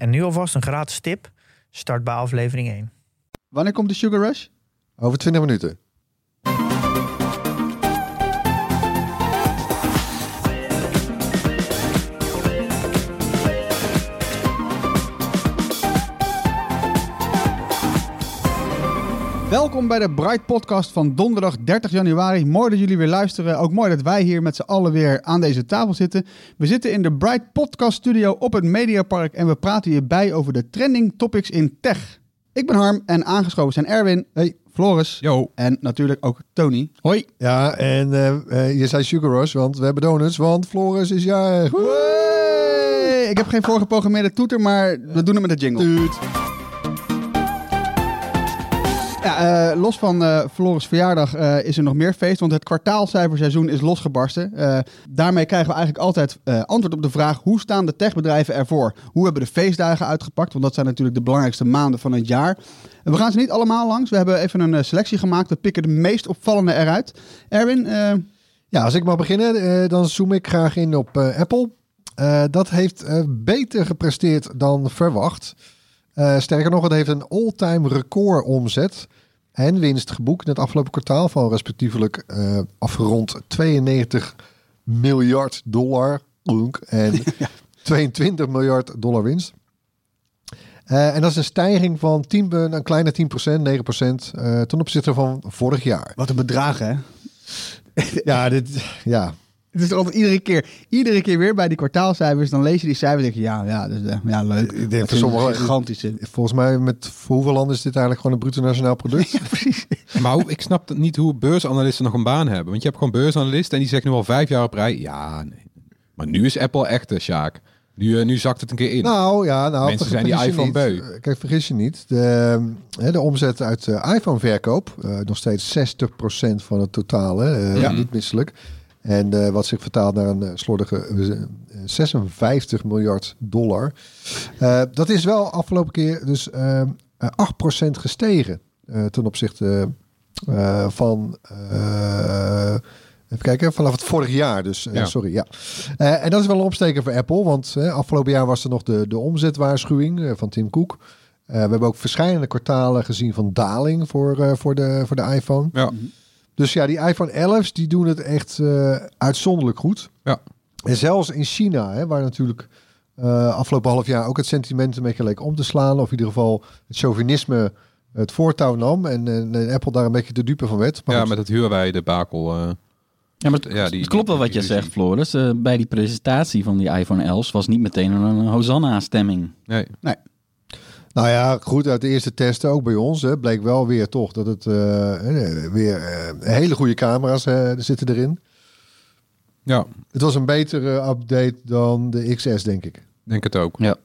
En nu alvast een gratis tip. Start bij aflevering 1. Wanneer komt de Sugar Rush? Over 20 minuten. Welkom bij de Bright Podcast van donderdag 30 januari. Mooi dat jullie weer luisteren. Ook mooi dat wij hier met z'n allen weer aan deze tafel zitten. We zitten in de Bright Podcast Studio op het Mediapark en we praten hierbij over de trending topics in tech. Ik ben Harm en aangeschoven zijn Erwin, hey, Floris Yo. en natuurlijk ook Tony. Hoi. Ja, en eh, eh, je zei Sugar Rush, want we hebben donuts, want Floris is jarig. Hey, ik heb geen voorgeprogrammeerde toeter, maar we doen het met de jingle. Ja, eh, los van eh Floris verjaardag eh, is er nog meer feest, want het kwartaalcijferseizoen is losgebarsten. Daarmee krijgen we eigenlijk altijd antwoord op de vraag hoe staan de techbedrijven ervoor? Hoe hebben de feestdagen uitgepakt? Want dat zijn natuurlijk de belangrijkste maanden van het jaar. We gaan ze niet allemaal langs. We hebben even een selectie gemaakt. We pikken de meest opvallende eruit. Erwin, Ja, als ik mag beginnen, dan zoom ik graag in op Apple. Dat heeft beter gepresteerd dan verwacht. Eh, sterker nog, het heeft een all-time record omzet en winst geboekt in het afgelopen kwartaal van respectievelijk eh, afgerond 92 miljard dollar en 22 miljard dollar winst. Eh, en dat is een stijging van 10, een kleine 10%, 9% eh, ten opzichte van vorig jaar. wat een bedragen hè? Ja, dit, ja, Het is er altijd iedere keer, iedere keer weer bij die kwartaalcijfers. Dan lees je die cijfers en denk je, ja, ja, dus, eh, ja leuk. Ik denk Dat voor is sommigen- een gigantische. Volgens mij met voor hoeveel landen is dit eigenlijk gewoon een bruto nationaal product? precies. Maar hoe, ik snap niet hoe beursanalisten nog een baan hebben. Want je hebt gewoon beursanalisten en die zeggen nu al vijf jaar op rij. Ja, nee. Maar nu is Apple echt de Sjaak. Nu, eh, nu zakt het een keer in. Nou ja, nou, Mensen zijn die iPhone niet. beu. Eh, Kijk, vergis je niet. De, hè, de omzet uit iPhone-verkoop, eh, nog steeds 60% van het totale, Ja. niet misselijk. En eh, wat zich vertaalt naar een eh, slordige eh, 56 miljard dollar. Eh, dat is wel afgelopen keer dus eh, eh, 8% gestegen eh, ten opzichte eh, van... eh, Even kijken, vanaf het vorig jaar dus. eh, Ja. Sorry, ja. Eh, en dat is wel een opsteker voor Apple, want eh, afgelopen jaar was er nog de, de omzetwaarschuwing eh, van Tim Cook. Eh, we hebben ook verschillende kwartalen gezien van daling voor, eh, voor, de, voor de iPhone. Ja. Dus ja, die iPhone 11's die doen het echt eh, uitzonderlijk goed. Ja. En zelfs in China, hè, waar natuurlijk eh, afgelopen half jaar ook het sentiment een beetje leek om te slaan. Of in ieder geval het chauvinisme het voortouw nam. En, en, en Apple daar een beetje de dupe van werd. Maar ja, goed. met het huurwij debakel. eh Ja, maar het, Ja, die- het klopt wel wat je zegt, Floris. Eh, bij die presentatie van die iPhone 11 was niet meteen een Hosanna-stemming. nee. Nou ja, goed, uit de eerste testen, ook bij ons, hè, bleek wel weer toch dat het eh, weer eh, hele goede camera's eh, zitten erin. Ja, Het was een betere update dan de XS, denk ik. denk het ook. Ja.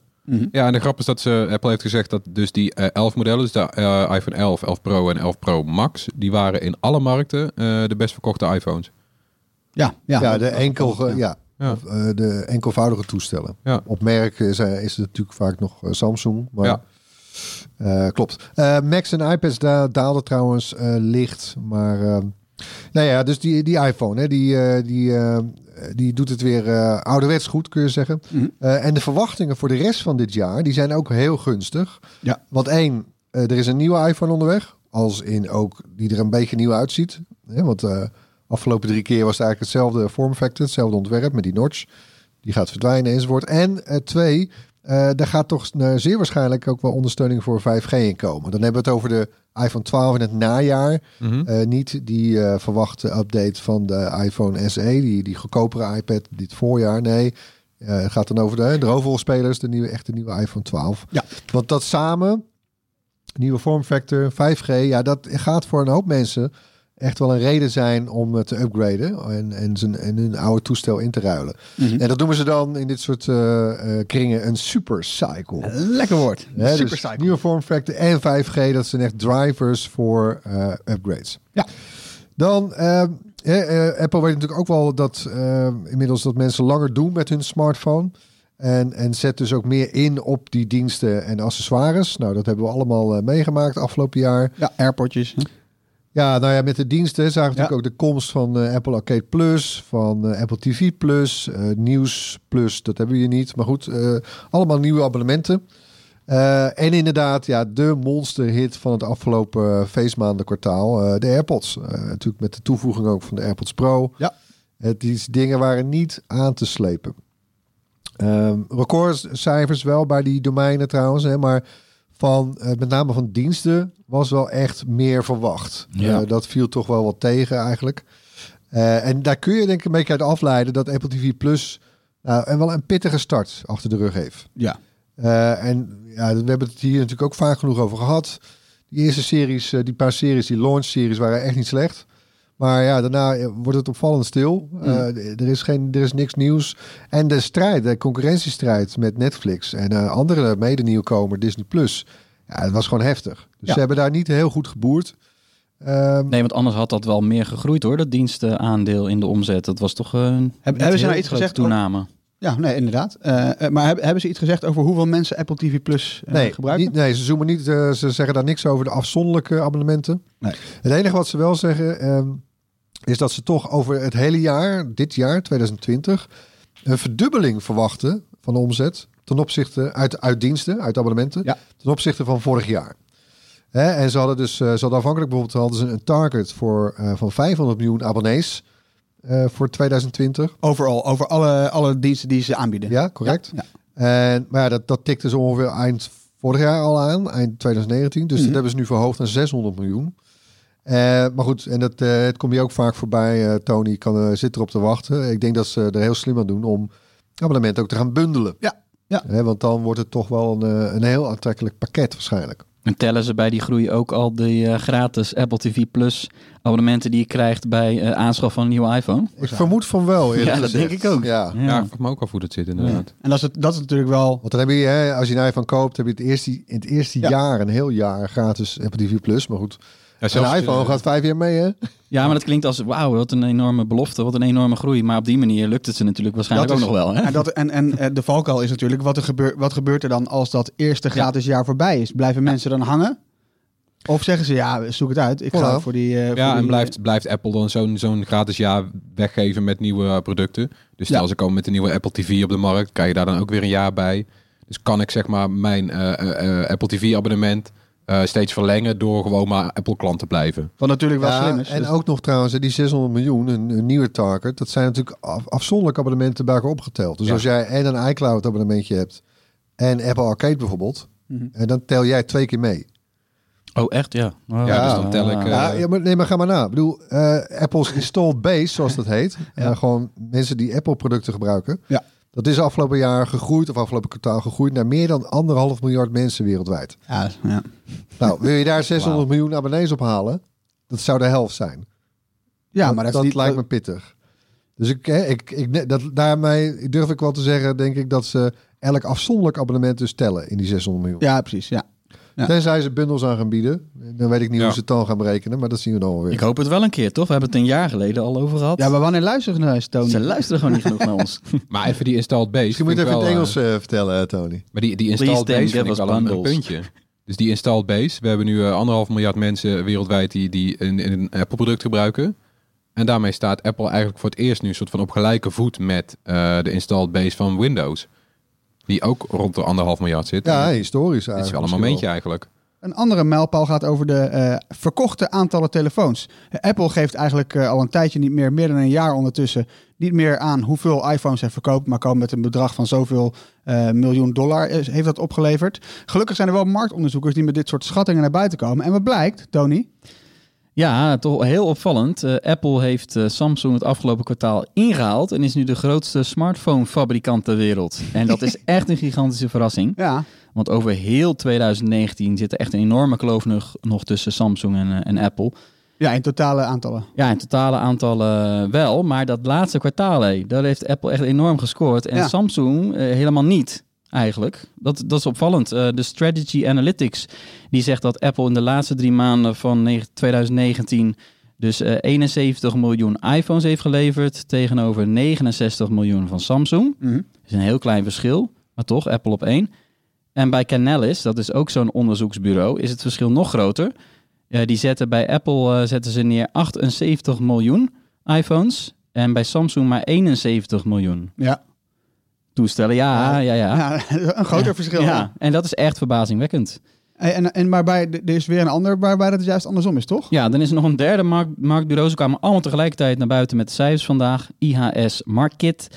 Ja, en de grap is dat ze, Apple heeft gezegd dat dus die eh, 11 modellen, dus de iPhone 11, 11 Pro en 11 Pro Max, die waren in alle markten eh, de best verkochte iPhones. Ja, ja. Ja, de, enkel, ja. Ja. Of, de enkelvoudige toestellen. Ja. Op merk is, is het natuurlijk vaak nog Samsung. Maar, Ja. Eh, klopt. Eh, Macs en iPads da daalden trouwens eh, licht. Maar nou ja, dus die, die iPhone, hè, die, die, die doet het weer ouderwets goed, kun je zeggen. Mhm. En de verwachtingen voor de rest van dit jaar, die zijn ook heel gunstig. Ja. Want één, er is een nieuwe iPhone onderweg. Als in ook die er een beetje nieuw uitziet. Hè, want afgelopen drie keer was het eigenlijk hetzelfde form factor, hetzelfde ontwerp met die notch. Die gaat verdwijnen enzovoort. En twee, eh daar gaat toch eh, zeer waarschijnlijk ook wel ondersteuning voor 5G in komen. Dan hebben we het over de iPhone 12 in het najaar. Mhm. Eh, niet die verwachte update van de iPhone SE, die, die goedkopere iPad dit voorjaar. Nee, het gaat dan over de, de hoofdrolspelers, de nieuwe, echte nieuwe iPhone 12. Ja. Want dat samen, nieuwe vormfactor, 5G, ja, dat gaat voor een hoop mensen echt wel een reden zijn om eh, te upgraden en, en, zijn, en hun oude toestel in te ruilen. Mhm. En dat noemen ze dan in dit soort eh, eh, kringen een super cycle. Lekker woord. Hè, dus Supercycle. nieuwe vormfactor en 5G, dat zijn echt drivers voor upgrades. Ja. Dan, ehm, eh, eh, Apple weet natuurlijk ook wel dat eh, inmiddels dat mensen langer doen met hun smartphone. En, en zet dus ook meer in op die diensten en accessoires. Nou, dat hebben we allemaal meegemaakt afgelopen jaar. Ja, airpodjes. Ja, nou ja, met de diensten zagen we Ja. natuurlijk ook de komst van eh, Apple Arcade Plus, van eh, Apple TV Plus, eh, Nieuws Plus, dat hebben we hier niet. Maar goed, allemaal nieuwe abonnementen. En inderdaad, ja, de monsterhit van het afgelopen feestmaandenkwartaal, eh, de AirPods. Natuurlijk met de toevoeging ook van de AirPods Pro. Ja. Het, die dingen waren niet aan te slepen. Ehm recordcijfers wel bij die domeinen trouwens, hè, maar van eh, met name van diensten was wel echt meer verwacht. Ja. Eh, dat viel toch wel wat tegen eigenlijk. Eh, en daar kun je denk ik een beetje uit afleiden dat Apple TV Plus nou, en wel een pittige start achter de rug heeft. Ja. En ja, we hebben het hier natuurlijk ook vaak genoeg over gehad. Die eerste series, die paar series, die launch series waren echt niet slecht. Maar ja, daarna eh, wordt het opvallend stil. Eh, er, is geen, er is niks nieuws. En de strijd, de concurrentiestrijd met Netflix en eh, andere mede-nieuwkomer Disney Plus. Ja, het was gewoon heftig. Dus Ja. ze hebben daar niet heel goed geboerd. Ehm, Nee, want anders had dat wel meer gegroeid hoor, dat dienstenaandeel in de omzet. Dat was toch een hebben ze nou iets gezegd toename. Ja, nee, inderdaad. Maar hebben, hebben ze iets gezegd over hoeveel mensen Apple TV Plus nee, gebruiken? niet- nee, ze zoomen niet. ze zeggen daar niks over de afzonderlijke abonnementen. Nee. Het enige wat ze wel zeggen ehm, is dat ze toch over het hele jaar, dit jaar 2020, een verdubbeling verwachten van de omzet ten opzichte uit, uit diensten, uit abonnementen, Ja. ten opzichte van vorig jaar. Hè, en ze hadden dus, eh, ze hadden afhankelijk bijvoorbeeld hadden ze een target voor eh, van 500 miljoen abonnees eh, voor 2020. Overal, over alle, alle diensten die ze aanbieden. Ja, correct. Ja. En, maar ja, dat, dat tikte ze ongeveer eind vorig jaar al aan, eind 2019. Dus Mhm. dat hebben ze nu verhoogd naar 600 miljoen. Eh, maar goed, en dat, eh, het komt hier ook vaak voorbij. eh, Tony kan, eh, zit erop te wachten. Ik denk dat ze er heel slim aan doen om abonnementen ook te gaan bundelen. Ja, ja. Want dan wordt het toch wel een, eh, een heel aantrekkelijk pakket waarschijnlijk. En tellen ze bij die groei ook al de eh, gratis Apple TV Plus abonnementen die je krijgt bij eh, aanschaf van een nieuwe iPhone? Ik vermoed van wel. Ja, dat gezegd. denk ik ook. Ja. Ja, ik vraag me ook af hoe dat zit inderdaad. En dat is, het, dat is natuurlijk wel... Want dan heb je, hè, als je een iPhone koopt, heb je het eerste, in het eerste Ja. jaar, een heel jaar gratis Apple TV Plus. Maar goed, Ja, een iPhone gaat vijf jaar mee, hè? Ja, maar dat klinkt als wauw, wat een enorme belofte, wat een enorme groei. Maar op die manier lukt het ze natuurlijk waarschijnlijk Dat ook nog wel. Hè? En, dat, en, en eh, de valkuil is natuurlijk, wat, er gebeur, wat gebeurt er dan als dat eerste gratis jaar voorbij is? Blijven mensen dan hangen? Of zeggen ze, ja, zoek het uit. Ik ga voor die... eh, voor Ja, die- en blijft, blijft Apple dan zo'n zo'n gratis jaar weggeven met nieuwe eh, producten. Dus stel Ja. ze komen met een nieuwe Apple TV op de markt, krijg je daar dan ook weer een jaar bij. Dus kan ik zeg maar mijn eh, eh, eh, Apple TV abonnement eh, steeds verlengen door gewoon maar Apple klant te blijven. Wat natuurlijk wel Ja, slim is. En Dus- ook nog trouwens, die 600 miljoen, een, een nieuwe target, dat zijn natuurlijk af, afzonderlijke abonnementen bij elkaar opgeteld. Dus Ja. als jij en een iCloud abonnementje hebt en Apple Arcade bijvoorbeeld, Mhm. en dan tel jij twee keer mee. Oh, echt? Ja. Oh, Ja, dus dan tel ik, ah. eh, Ja, ja, maar, nee, maar ga maar na. Ik bedoel, eh, Apple's installed base, zoals dat heet, Ja. eh, gewoon mensen die Apple producten gebruiken, Ja. Dat is afgelopen jaar gegroeid, of afgelopen kwartaal gegroeid, naar meer dan anderhalf miljard mensen wereldwijd. ja, ja. Nou, wil je daar 600 miljoen abonnees op halen? Dat zou de helft zijn. ja, maar dat, is niet... lijkt me pittig. Dus ik, hè, ik, ik, dat, daarmee durf ik wel te zeggen, denk ik, dat ze elk afzonderlijk abonnement dus tellen in die 600 miljoen. Ja, precies, ja. Ja. Tenzij ze bundels aan gaan bieden. Dan weet ik niet Ja. hoe ze het dan gaan berekenen, maar dat zien we dan wel weer. Ik hoop het wel een keer, toch? We hebben het een jaar geleden al over gehad. Ja, maar wanneer luisteren ze naar eens, Tony? Ze luisteren gewoon niet genoeg naar ons. Maar even die installed base. Misschien moet je even in het wel, Engels eh, eh, vertellen, eh, Tony. Maar die, die installed base vind ik wel een, puntje. Dus die installed base. We hebben nu eh, anderhalf miljard mensen wereldwijd die, die een, een Apple product gebruiken. En daarmee staat Apple eigenlijk voor het eerst nu een soort van op gelijke voet met eh, de installed base van Windows. Die ook rond de anderhalf miljard zit. Ja, historisch Dit is eigenlijk. wel een momentje eigenlijk. Een andere mijlpaal gaat over de eh, verkochte aantallen telefoons. Apple geeft eigenlijk eh, al een tijdje niet meer, meer dan een jaar ondertussen, niet meer aan hoeveel iPhones hij verkoopt, maar komen met een bedrag van zoveel eh, miljoen dollar heeft dat opgeleverd. Gelukkig zijn er wel marktonderzoekers die met dit soort schattingen naar buiten komen. En wat blijkt, Tony? Ja, toch heel opvallend. Eh, Apple heeft eh, Samsung het afgelopen kwartaal ingehaald en is nu de grootste smartphone-fabrikant ter wereld. En dat is echt een gigantische verrassing. Ja, Want over heel 2019 zit er echt een enorme kloof nog, nog tussen Samsung en, eh, en Apple. Ja, in totale aantallen. Ja, in totale aantallen wel. Maar dat laatste kwartaal, hé, daar heeft Apple echt enorm gescoord. En Ja. Samsung helemaal niet, eigenlijk. Dat, dat is opvallend. Eh, de Strategy Analytics die zegt dat Apple in de laatste drie maanden van negen- 2019... dus eh, 71 miljoen iPhones heeft geleverd... tegenover 69 miljoen van Samsung. Mhm. Dat is een heel klein verschil, maar toch, Apple op één. En bij Canalys, dat is ook zo'n onderzoeksbureau, is het verschil nog groter. Eh, die zetten bij Apple eh, zetten ze neer 78 miljoen iPhones en bij Samsung maar 71 miljoen Ja. Toestellen. Ja, ja, ja. Ja, een groter verschil. Ja, en dat is echt verbazingwekkend. En, en, maar bij, er is weer een ander waarbij dat juist andersom is, toch? Ja, dan is er nog een derde markt, marktbureau. Ze kwamen allemaal tegelijkertijd naar buiten met de cijfers vandaag. IHS Market.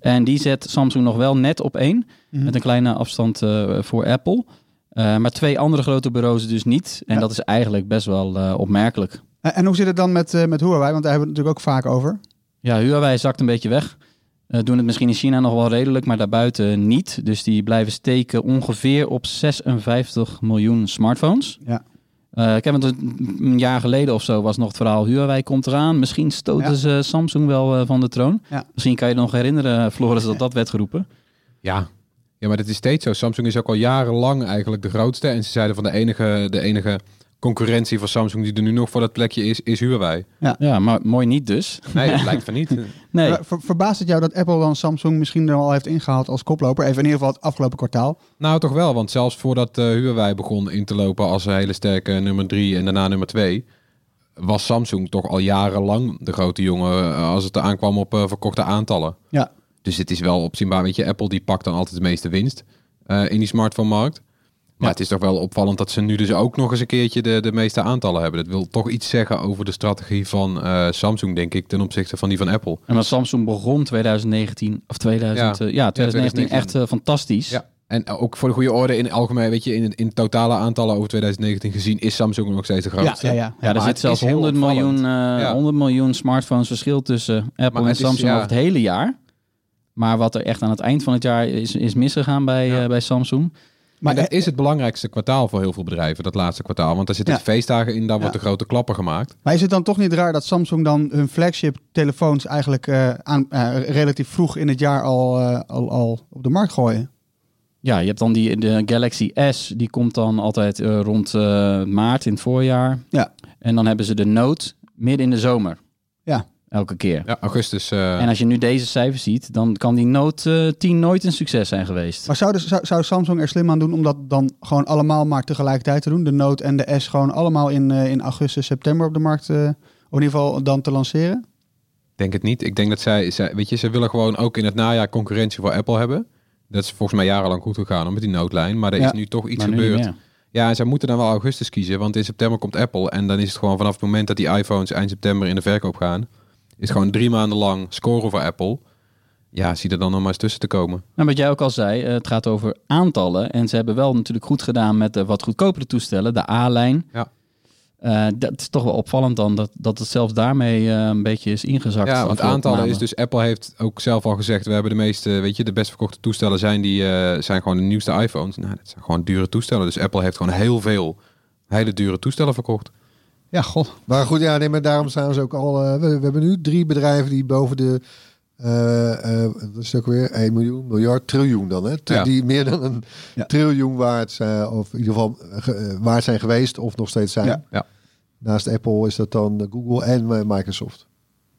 En die zet Samsung nog wel net op één. Mhm. Met een kleine afstand eh, voor Apple. Eh, maar twee andere grote bureaus dus niet. En Ja. dat is eigenlijk best wel eh, opmerkelijk. En, hoe zit het dan met, met Huawei? Want daar hebben we het natuurlijk ook vaak over. Ja, Huawei zakt een beetje weg. Eh, doen het misschien in China nog wel redelijk, maar daarbuiten niet. Dus die blijven steken ongeveer op 56 miljoen smartphones. Ja. Eh, ik heb het een jaar geleden of zo was nog het verhaal Huawei komt eraan. Misschien stoten Ja. ze Samsung wel eh, van de troon. Ja. Misschien kan je je nog herinneren, Floris, dat dat werd geroepen. Ja. ja, maar dat is steeds zo. Samsung is ook al jarenlang eigenlijk de grootste. En ze zeiden van de enige, de enige concurrentie van Samsung die er nu nog voor dat plekje is, is Huawei. Ja, maar mooi niet dus. Nee, het lijkt van niet. Nee. Ver- ver- verbaast het jou dat Apple dan Samsung misschien er al heeft ingehaald als koploper? Even in ieder geval het afgelopen kwartaal. Nou, toch wel. Want zelfs voordat eh Huawei begon in te lopen als een hele sterke nummer drie en daarna nummer twee, was Samsung toch al jarenlang de grote jongen eh, als het aankwam op eh, verkochte aantallen. Ja. Dus het is wel opzienbaar. Weet je, Apple die pakt dan altijd de meeste winst eh, in die smartphone-markt. Maar het is toch wel opvallend dat ze nu dus ook nog eens een keertje de, de meeste aantallen hebben. Dat wil toch iets zeggen over de strategie van eh, Samsung, denk ik, ten opzichte van die van Apple. En want Samsung begon 2019, of 2000, Ja. ja, ja 2019 2019. echt eh, fantastisch. Ja. En ook voor de goede orde in algemeen, weet je, in, in totale aantallen over 2019 gezien, is Samsung nog steeds de grootste. ja, ja. Ja, er zit zelfs is heel 100 opvallend. miljoen, eh, Ja. 100 miljoen smartphones verschil tussen Apple Maar en is- Samsung ja. over het hele jaar. Maar wat er echt aan het eind van het jaar is, is misgegaan bij, eh, bij Samsung. Maar dat is het belangrijkste kwartaal voor heel veel bedrijven, dat laatste kwartaal. Want daar zitten Ja. de feestdagen in, daar Ja. wordt de grote klapper gemaakt. Maar is het dan toch niet raar dat Samsung dan hun flagship telefoons eigenlijk eh, aan, eh, relatief vroeg in het jaar al, eh, al, al op de markt gooien? Ja, je hebt dan die de Galaxy S, die komt dan altijd eh, rond eh, maart in het voorjaar. Ja. En dan hebben ze de Note midden in de zomer. Ja. Elke keer. Ja, augustus. eh, En als je nu deze cijfers ziet, dan kan die Note eh 10 nooit een succes zijn geweest. Maar zou, zou, zou Samsung er slim aan doen om dat dan gewoon allemaal maar tegelijkertijd te doen? De Note en de S gewoon allemaal in, eh, in augustus, september op de markt, eh, of in ieder geval dan te lanceren? denk het niet. Ik denk dat zij, zij, weet je, ze willen gewoon ook in het najaar concurrentie voor Apple hebben. Dat is volgens mij jarenlang goed gegaan met die nootlijn. Maar er Ja. is nu toch iets gebeurd. Ja, en zij moeten dan wel augustus kiezen, want in september komt Apple. En dan is het gewoon vanaf het moment dat die iPhones eind september in de verkoop gaan, is gewoon drie maanden lang scoren voor Apple. Ja, zie er dan nog maar eens tussen te komen. Nou, wat jij ook al zei, eh, het gaat over aantallen. En ze hebben wel natuurlijk goed gedaan met de wat goedkopere toestellen, de A-lijn. Ja. Eh, dat is toch wel opvallend dan, dat, dat het zelfs daarmee eh, een beetje is ingezakt. Ja, want aantallen is dus Apple heeft ook zelf al gezegd, we hebben de meeste, weet je, de best verkochte toestellen zijn die eh, zijn gewoon de nieuwste iPhones. Nou, dat zijn gewoon dure toestellen. Dus Apple heeft gewoon heel veel hele dure toestellen verkocht. Ja, god. Maar goed, ja, nee, maar daarom staan ze ook al. eh, we, we hebben nu drie bedrijven die boven de. eh eh wat is het ook weer? 1 miljoen, miljard, triljoen dan, hè? T- Ja. Die meer dan een Ja. triljoen waard zijn, of in ieder geval eh, ge- eh, waard zijn geweest, of nog steeds zijn. Ja. Naast Apple is dat dan eh, Google en eh, Microsoft.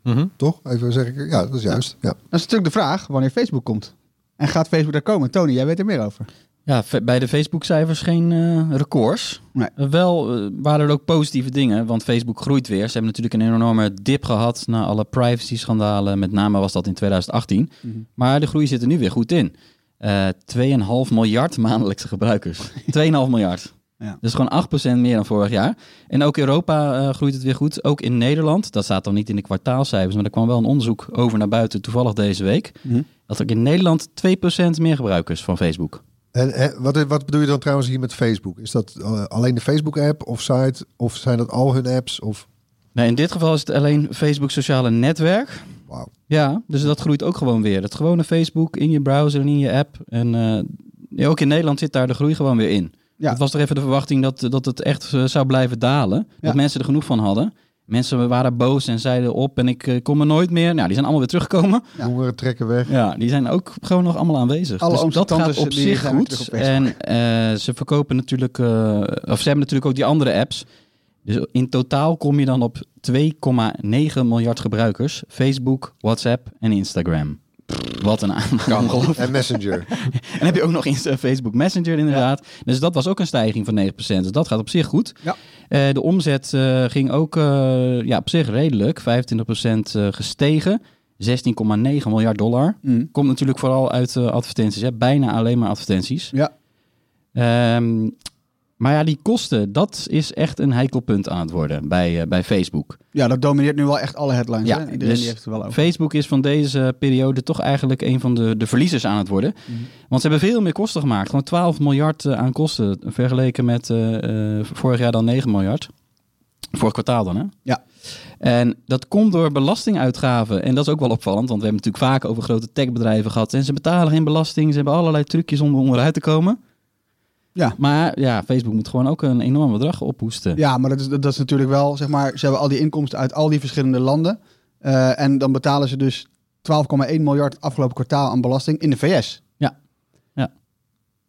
Mhm. Toch? Even zeg ik. Ja, dat is juist. Ja. Dat is natuurlijk de vraag wanneer Facebook komt. En gaat Facebook daar komen? Tony, jij weet er meer over. Ja, bij de Facebook-cijfers geen eh, records. Nee. Eh, Wel eh, waren er ook positieve dingen, want Facebook groeit weer. Ze hebben natuurlijk een enorme dip gehad na alle privacy-schandalen. Met name was dat in 2018. Mhm. Maar de groei zit er nu weer goed in. Eh 2,5 miljard maandelijkse gebruikers. 2,5 miljard. Ja. Dus gewoon 8% meer dan vorig jaar. En ook Europa groeit het weer goed. Ook in Nederland. Dat staat dan niet in de kwartaalcijfers. Maar er kwam wel een onderzoek over naar buiten toevallig deze week. Mhm. Dat ook in Nederland 2% meer gebruikers van Facebook. En wat, wat bedoel je dan trouwens hier met Facebook? Is dat eh, alleen de Facebook-app of site? Of zijn dat al hun apps? Of... Nee, in dit geval is het alleen Facebook sociale netwerk. Wauw. Ja, dus dat groeit ook gewoon weer. Het gewone Facebook in je browser en in je app. En eh, ja, ook in Nederland zit daar de groei gewoon weer in. Ja. Het was toch even de verwachting dat, dat het echt eh, zou blijven dalen. Dat Ja. mensen er genoeg van hadden. Mensen waren boos en zeiden op en ik eh, kom er nooit meer. Nou, die zijn allemaal weer teruggekomen. Ja. Jongeren trekken weg. Ja, die zijn ook gewoon nog allemaal aanwezig. Alle dus dat gaat tantes op zich goed. op. En eh, ze verkopen natuurlijk, eh, of ze hebben natuurlijk ook die andere apps. Dus in totaal kom je dan op 2,9 miljard gebruikers. Facebook, WhatsApp en Instagram. Wat een. Ongelooflijk. En Messenger. En heb je ook nog Insta, Facebook Messenger inderdaad. Dus dat was ook een stijging van 9%. Dus dat gaat op zich goed. Ja. Eh, de omzet eh, ging ook eh, ja, op zich redelijk. 25% eh, gestegen. 16,9 miljard dollar. Mm. Komt natuurlijk vooral uit eh, advertenties. Hè? Bijna alleen maar advertenties. Ja. Ehm, maar ja, die kosten, dat is echt een heikel punt aan het worden bij, eh, bij Facebook. ja, dat domineert nu wel echt alle headlines. Ja, hè? Iedereen dus die heeft het wel over. Facebook is van deze periode toch eigenlijk een van de, de verliezers aan het worden. Mhm. Want ze hebben veel meer kosten gemaakt. Gewoon 12 miljard eh, aan kosten. Vergeleken met eh, vorig jaar dan 9 miljard. Vorig kwartaal dan, hè? Ja. En dat komt door belastinguitgaven. En dat is ook wel opvallend, want we hebben natuurlijk vaak over grote techbedrijven gehad. En ze betalen geen belasting. Ze hebben allerlei trucjes om er onderuit te komen. Ja. Maar ja, Facebook moet gewoon ook een enorm bedrag ophoesten. Ja, maar dat is, dat is natuurlijk wel, zeg maar, ze hebben al die inkomsten uit al die verschillende landen. Eh, en dan betalen ze dus 12,1 miljard afgelopen kwartaal aan belasting in de VS.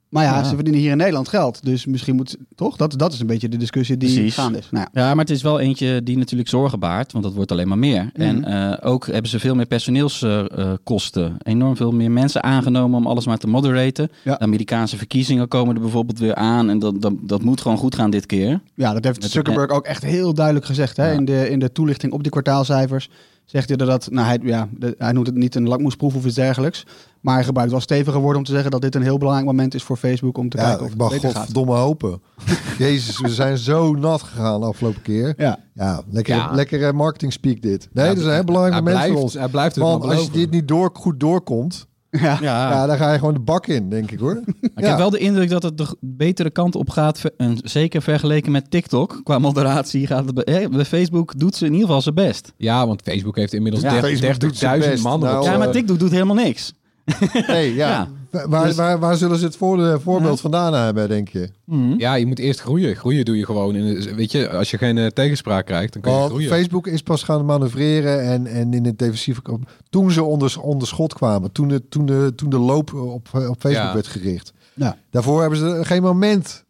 Maar ja, Ja. ze verdienen hier in Nederland geld. Dus misschien moet, toch? Dat, dat is een beetje de discussie die Precies. gaande is. Nou ja. Ja, maar het is wel eentje die natuurlijk zorgen baart, want dat wordt alleen maar meer. Mhm. En eh, ook hebben ze veel meer personeelskosten. Enorm veel meer mensen aangenomen om alles maar te moderaten. Ja. De Amerikaanse verkiezingen komen er bijvoorbeeld weer aan en dat, dat, dat moet gewoon goed gaan dit keer. ja, dat heeft Met- Zuckerberg ook echt heel duidelijk gezegd. Hè? Ja. In, de, in de toelichting op die kwartaalcijfers zegt hij dat, dat nou, hij, ja, de- hij noemt het niet een lakmoesproef of iets dergelijks. Maar hij gebruikt wel stevige woorden om te zeggen dat dit een heel belangrijk moment is voor Facebook om te Ja, kijken of ik het mag beter gaat. godverdomme hopen. Jezus, we zijn zo nat gegaan de afgelopen keer. Ja. Ja, lekker, Ja. lekker eh, marketing speak dit. Nee, Ja, dat is een heel belangrijk moment voor ons. Hij blijft het Want als je dit niet door, goed doorkomt, Ja. Ja, ja. dan ga je gewoon de bak in, denk ik hoor. ik Ja. heb wel de indruk dat het de betere kant op gaat. En zeker vergeleken met TikTok, qua moderatie gaat het bij, eh, bij Facebook doet ze in ieder geval zijn best. Ja, want Facebook heeft inmiddels Ja, 30 Facebook doet zijn 30.000 best. man. Nou, ja, eh, maar TikTok doet helemaal niks. Nee, ja. Waar, Dus- waar, waar zullen ze het voor de, voorbeeld vandaan hebben, denk je? Mhm. Ja, je moet eerst groeien. Groeien doe je gewoon. In, weet je, als je geen eh, tegenspraak krijgt, dan kun je Want groeien. Facebook is pas gaan manoeuvreren en, en in het defensieve... Toen ze onder, onder schot kwamen, toen de, toen de, toen de loop op, op Facebook Ja. werd gericht. Ja. Daarvoor hebben ze geen moment,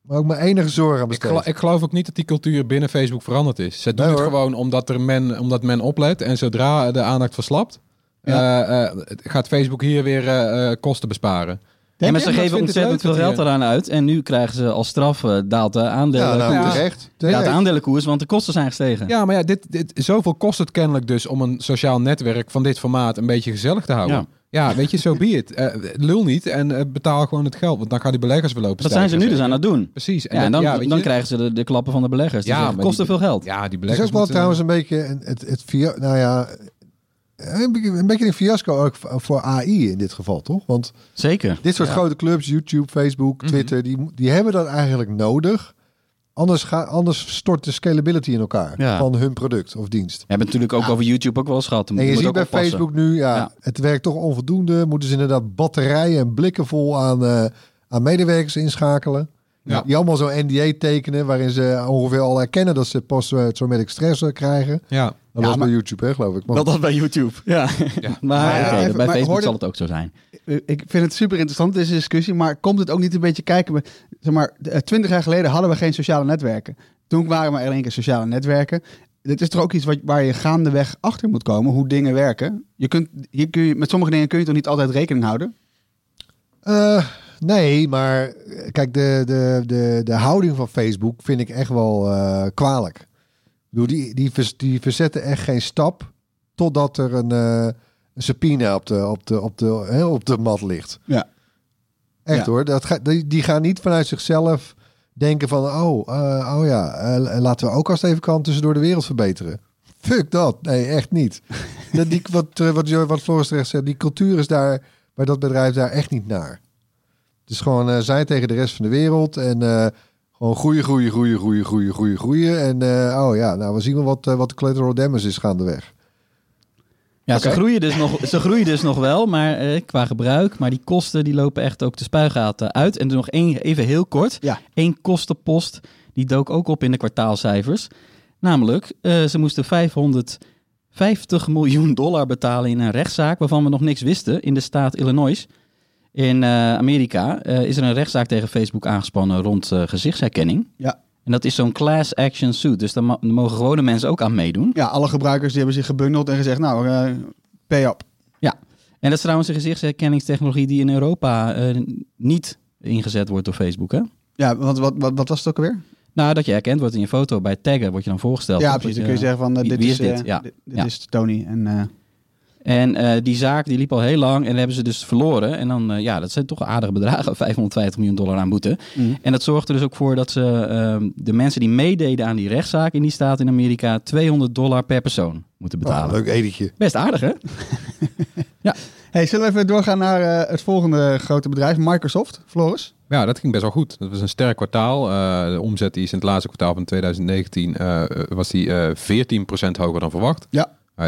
maar ook maar enige zorg aan Ik, ik geloof ook niet dat die cultuur binnen Facebook veranderd is. Ze doen Nee, het gewoon omdat, er men, omdat men oplet. En zodra de aandacht verslapt, eh, eh, gaat Facebook hier weer eh, eh, kosten besparen. Ja, maar ze geven het ontzettend veel dat geld eraan uit. En nu krijgen ze als straf eh, daalt de aandelen. ja, nou, Ja. terecht. Ja, de aandelenkoers, want de kosten zijn gestegen. Ja, maar ja, dit, dit, zoveel kost het kennelijk dus om een sociaal netwerk van dit formaat een beetje gezellig te houden. Ja. Ja, weet je, zo be it. Eh, lul niet en betaal gewoon het geld, want dan gaan die beleggers weer lopen Dat zijn ze nu dus aan het doen. Precies. Ja, en dat- dan, ja, dan je, krijgen ze de, de klappen van de beleggers. Die Ja, kosten die- veel geld. Ja, die Het is beleggers ook wel moeten- trouwens een beetje het, het, via, nou ja, een beetje- een beetje een fiasco ook voor AI in dit geval, toch? Want Zeker. dit soort Ja. grote clubs, YouTube, Facebook, Mhm. Twitter, die, die hebben dat eigenlijk nodig. Anders, ga, anders stort de scalability in elkaar Ja. van hun product of dienst. We hebben het natuurlijk ook over YouTube ook wel eens gehad. En je ziet ook bij oppassen. Facebook nu, ja, Ja. het werkt toch onvoldoende. Moeten ze inderdaad batterijen en blikken vol aan, eh, aan medewerkers inschakelen. Ja. Die allemaal zo'n NDA tekenen, waarin ze ongeveer al erkennen dat ze post-traumatic stress eh, krijgen. Ja, Dat Ja, was maar- bij YouTube, hè, geloof ik. Maar dat bij YouTube. Ja. Ja. maar Maar, even- bij Facebook hoorde- zal het ook zo zijn. Ik vind het super interessant, deze discussie. Maar komt het ook niet een beetje kijken? we- Zeg maar, eh, twintig jaar geleden hadden we geen sociale netwerken. Toen waren er in één keer sociale netwerken. Dit is toch ook iets wat, waar je gaandeweg achter moet komen, hoe dingen werken. Je kunt, hier kun je, met sommige dingen kun je toch niet altijd rekening houden? Eh, nee, maar eh, kijk, de, de, de, de houding van Facebook vind ik echt wel eh, kwalijk. Bedoel, die, die, die verzetten echt geen stap totdat er een, eh een subpoena op de, op, de, op, de, hè, op de mat ligt. Ja. Echt Ja. hoor. Dat ga, die, die gaan niet vanuit zichzelf denken van... oh, oh ja, laten we ook als het even kan tussendoor de wereld verbeteren. Fuck dat. Nee, echt niet. dat, die, wat, wat, wat Floris terecht zegt, die cultuur is daar bij dat bedrijf daar echt niet naar. Het is gewoon eh zij tegen de rest van de wereld en eh, gewoon groeien, groeien, groeien, groeien, groeien, groeien, groeien. En eh, oh ja, nou we zien wel wat, eh, wat de collateral damage is gaandeweg. Ja, ze, groeien dus nog, ze groeien dus nog wel, maar eh, qua gebruik. Maar die kosten die lopen echt ook de spuigaten uit. En er nog één, even heel kort. Ja. Eén kostenpost, die dook ook op in de kwartaalcijfers. Namelijk, eh, ze moesten 550 miljoen dollar betalen in een rechtszaak waarvan we nog niks wisten in de staat Illinois. In eh, Amerika eh, is er een rechtszaak tegen Facebook aangespannen rond eh, gezichtsherkenning. Ja. En dat is zo'n class action suit. Dus daar, mogen gewone mensen ook aan meedoen. Ja, alle gebruikers die hebben zich gebundeld en gezegd, nou, pay up. En dat is trouwens een gezichtsherkenningstechnologie die in Europa niet ingezet wordt door Facebook. Hè? Ja, want wat, wat, wat was het ook alweer? Nou, dat je herkend wordt in je foto bij taggen, word je dan voorgesteld. Ja, precies. Dan kun je zeggen van, dit wie is, is dit? Ja. dit, dit Ja. is Tony. En, En eh, die zaak die liep al heel lang en hebben ze dus verloren. En dan, eh, ja, dat zijn toch aardige bedragen, 550 miljoen dollar aan boete. Mhm. En dat zorgde er dus ook voor dat ze ehm, de mensen die meededen aan die rechtszaak in die staat in Amerika 200 dollar per persoon moeten betalen. Oh, leuk editje. Best aardig, hè? Hey, zullen we even doorgaan naar eh, het volgende grote bedrijf, Microsoft, Floris? Ja, dat ging best wel goed. Dat was een sterk kwartaal. Eh, de omzet die is in het laatste kwartaal van 2019 eh, was die eh 14% hoger dan verwacht. Ja. Uh,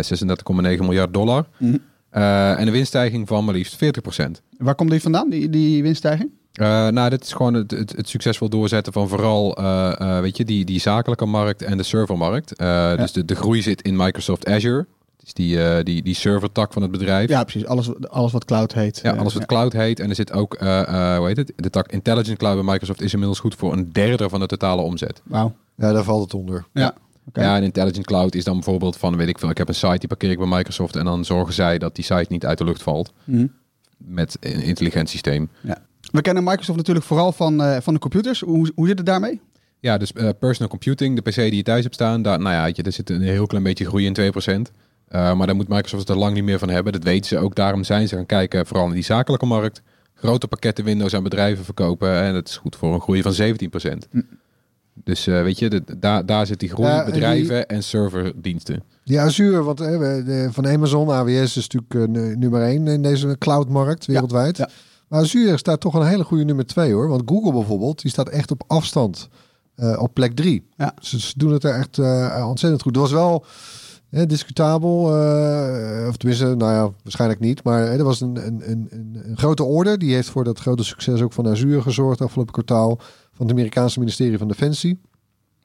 36,9 miljard dollar. Mhm. Eh, en een winststijging van maar liefst 40%. Waar komt die vandaan, die, die winststijging? Eh, nou, dit is gewoon het, het, het succesvol doorzetten van vooral eh, eh, weet je, die, die zakelijke markt en de servermarkt. Eh, Dus de, de groei zit in Microsoft Azure. Het is die, eh, die, die servertak van het bedrijf. Ja, precies. Alles, alles wat cloud heet. Ja, alles wat cloud heet. En er zit ook, eh, eh, hoe heet het? De tak Intelligent Cloud bij Microsoft is inmiddels goed voor een derde van de totale omzet. Wauw. Ja, daar valt het onder. Ja. Ja, en Intelligent Cloud is dan bijvoorbeeld van, weet ik veel, ik heb een site die parkeer ik bij Microsoft en dan zorgen zij dat die site niet uit de lucht valt Mhm. met een intelligent systeem. We kennen Microsoft natuurlijk vooral van, eh, van de computers. Hoe, hoe zit het daarmee? Ja, dus eh, personal computing, de PC die je thuis hebt staan, daar, nou ja, er zit een heel klein beetje groei in 2%. Eh, maar daar moet Microsoft er lang niet meer van hebben. Dat weten ze ook. Daarom zijn ze gaan kijken, vooral in die zakelijke markt. Grote pakketten Windows aan bedrijven verkopen. En dat is goed voor een groei van 17%. Hm. Dus eh, weet je, de, daar, daar zit die groei, Ja, die- bedrijven en serverdiensten. Die Azure, want eh, de, van Amazon, AWS is natuurlijk eh, nu- nummer één in deze cloudmarkt wereldwijd. ja. Maar Azure staat toch een hele goede nummer twee hoor. Want Google bijvoorbeeld, die staat echt op afstand op plek drie. Ja. Ze, ze doen het er echt ontzettend goed. Er was wel eh, discutabel, of tenminste, nou ja, waarschijnlijk niet. Maar eh, er was een, een, een, een, grote orde. Die heeft voor dat grote succes ook van Azure gezorgd afgelopen kwartaal. Van het Amerikaanse ministerie van Defensie.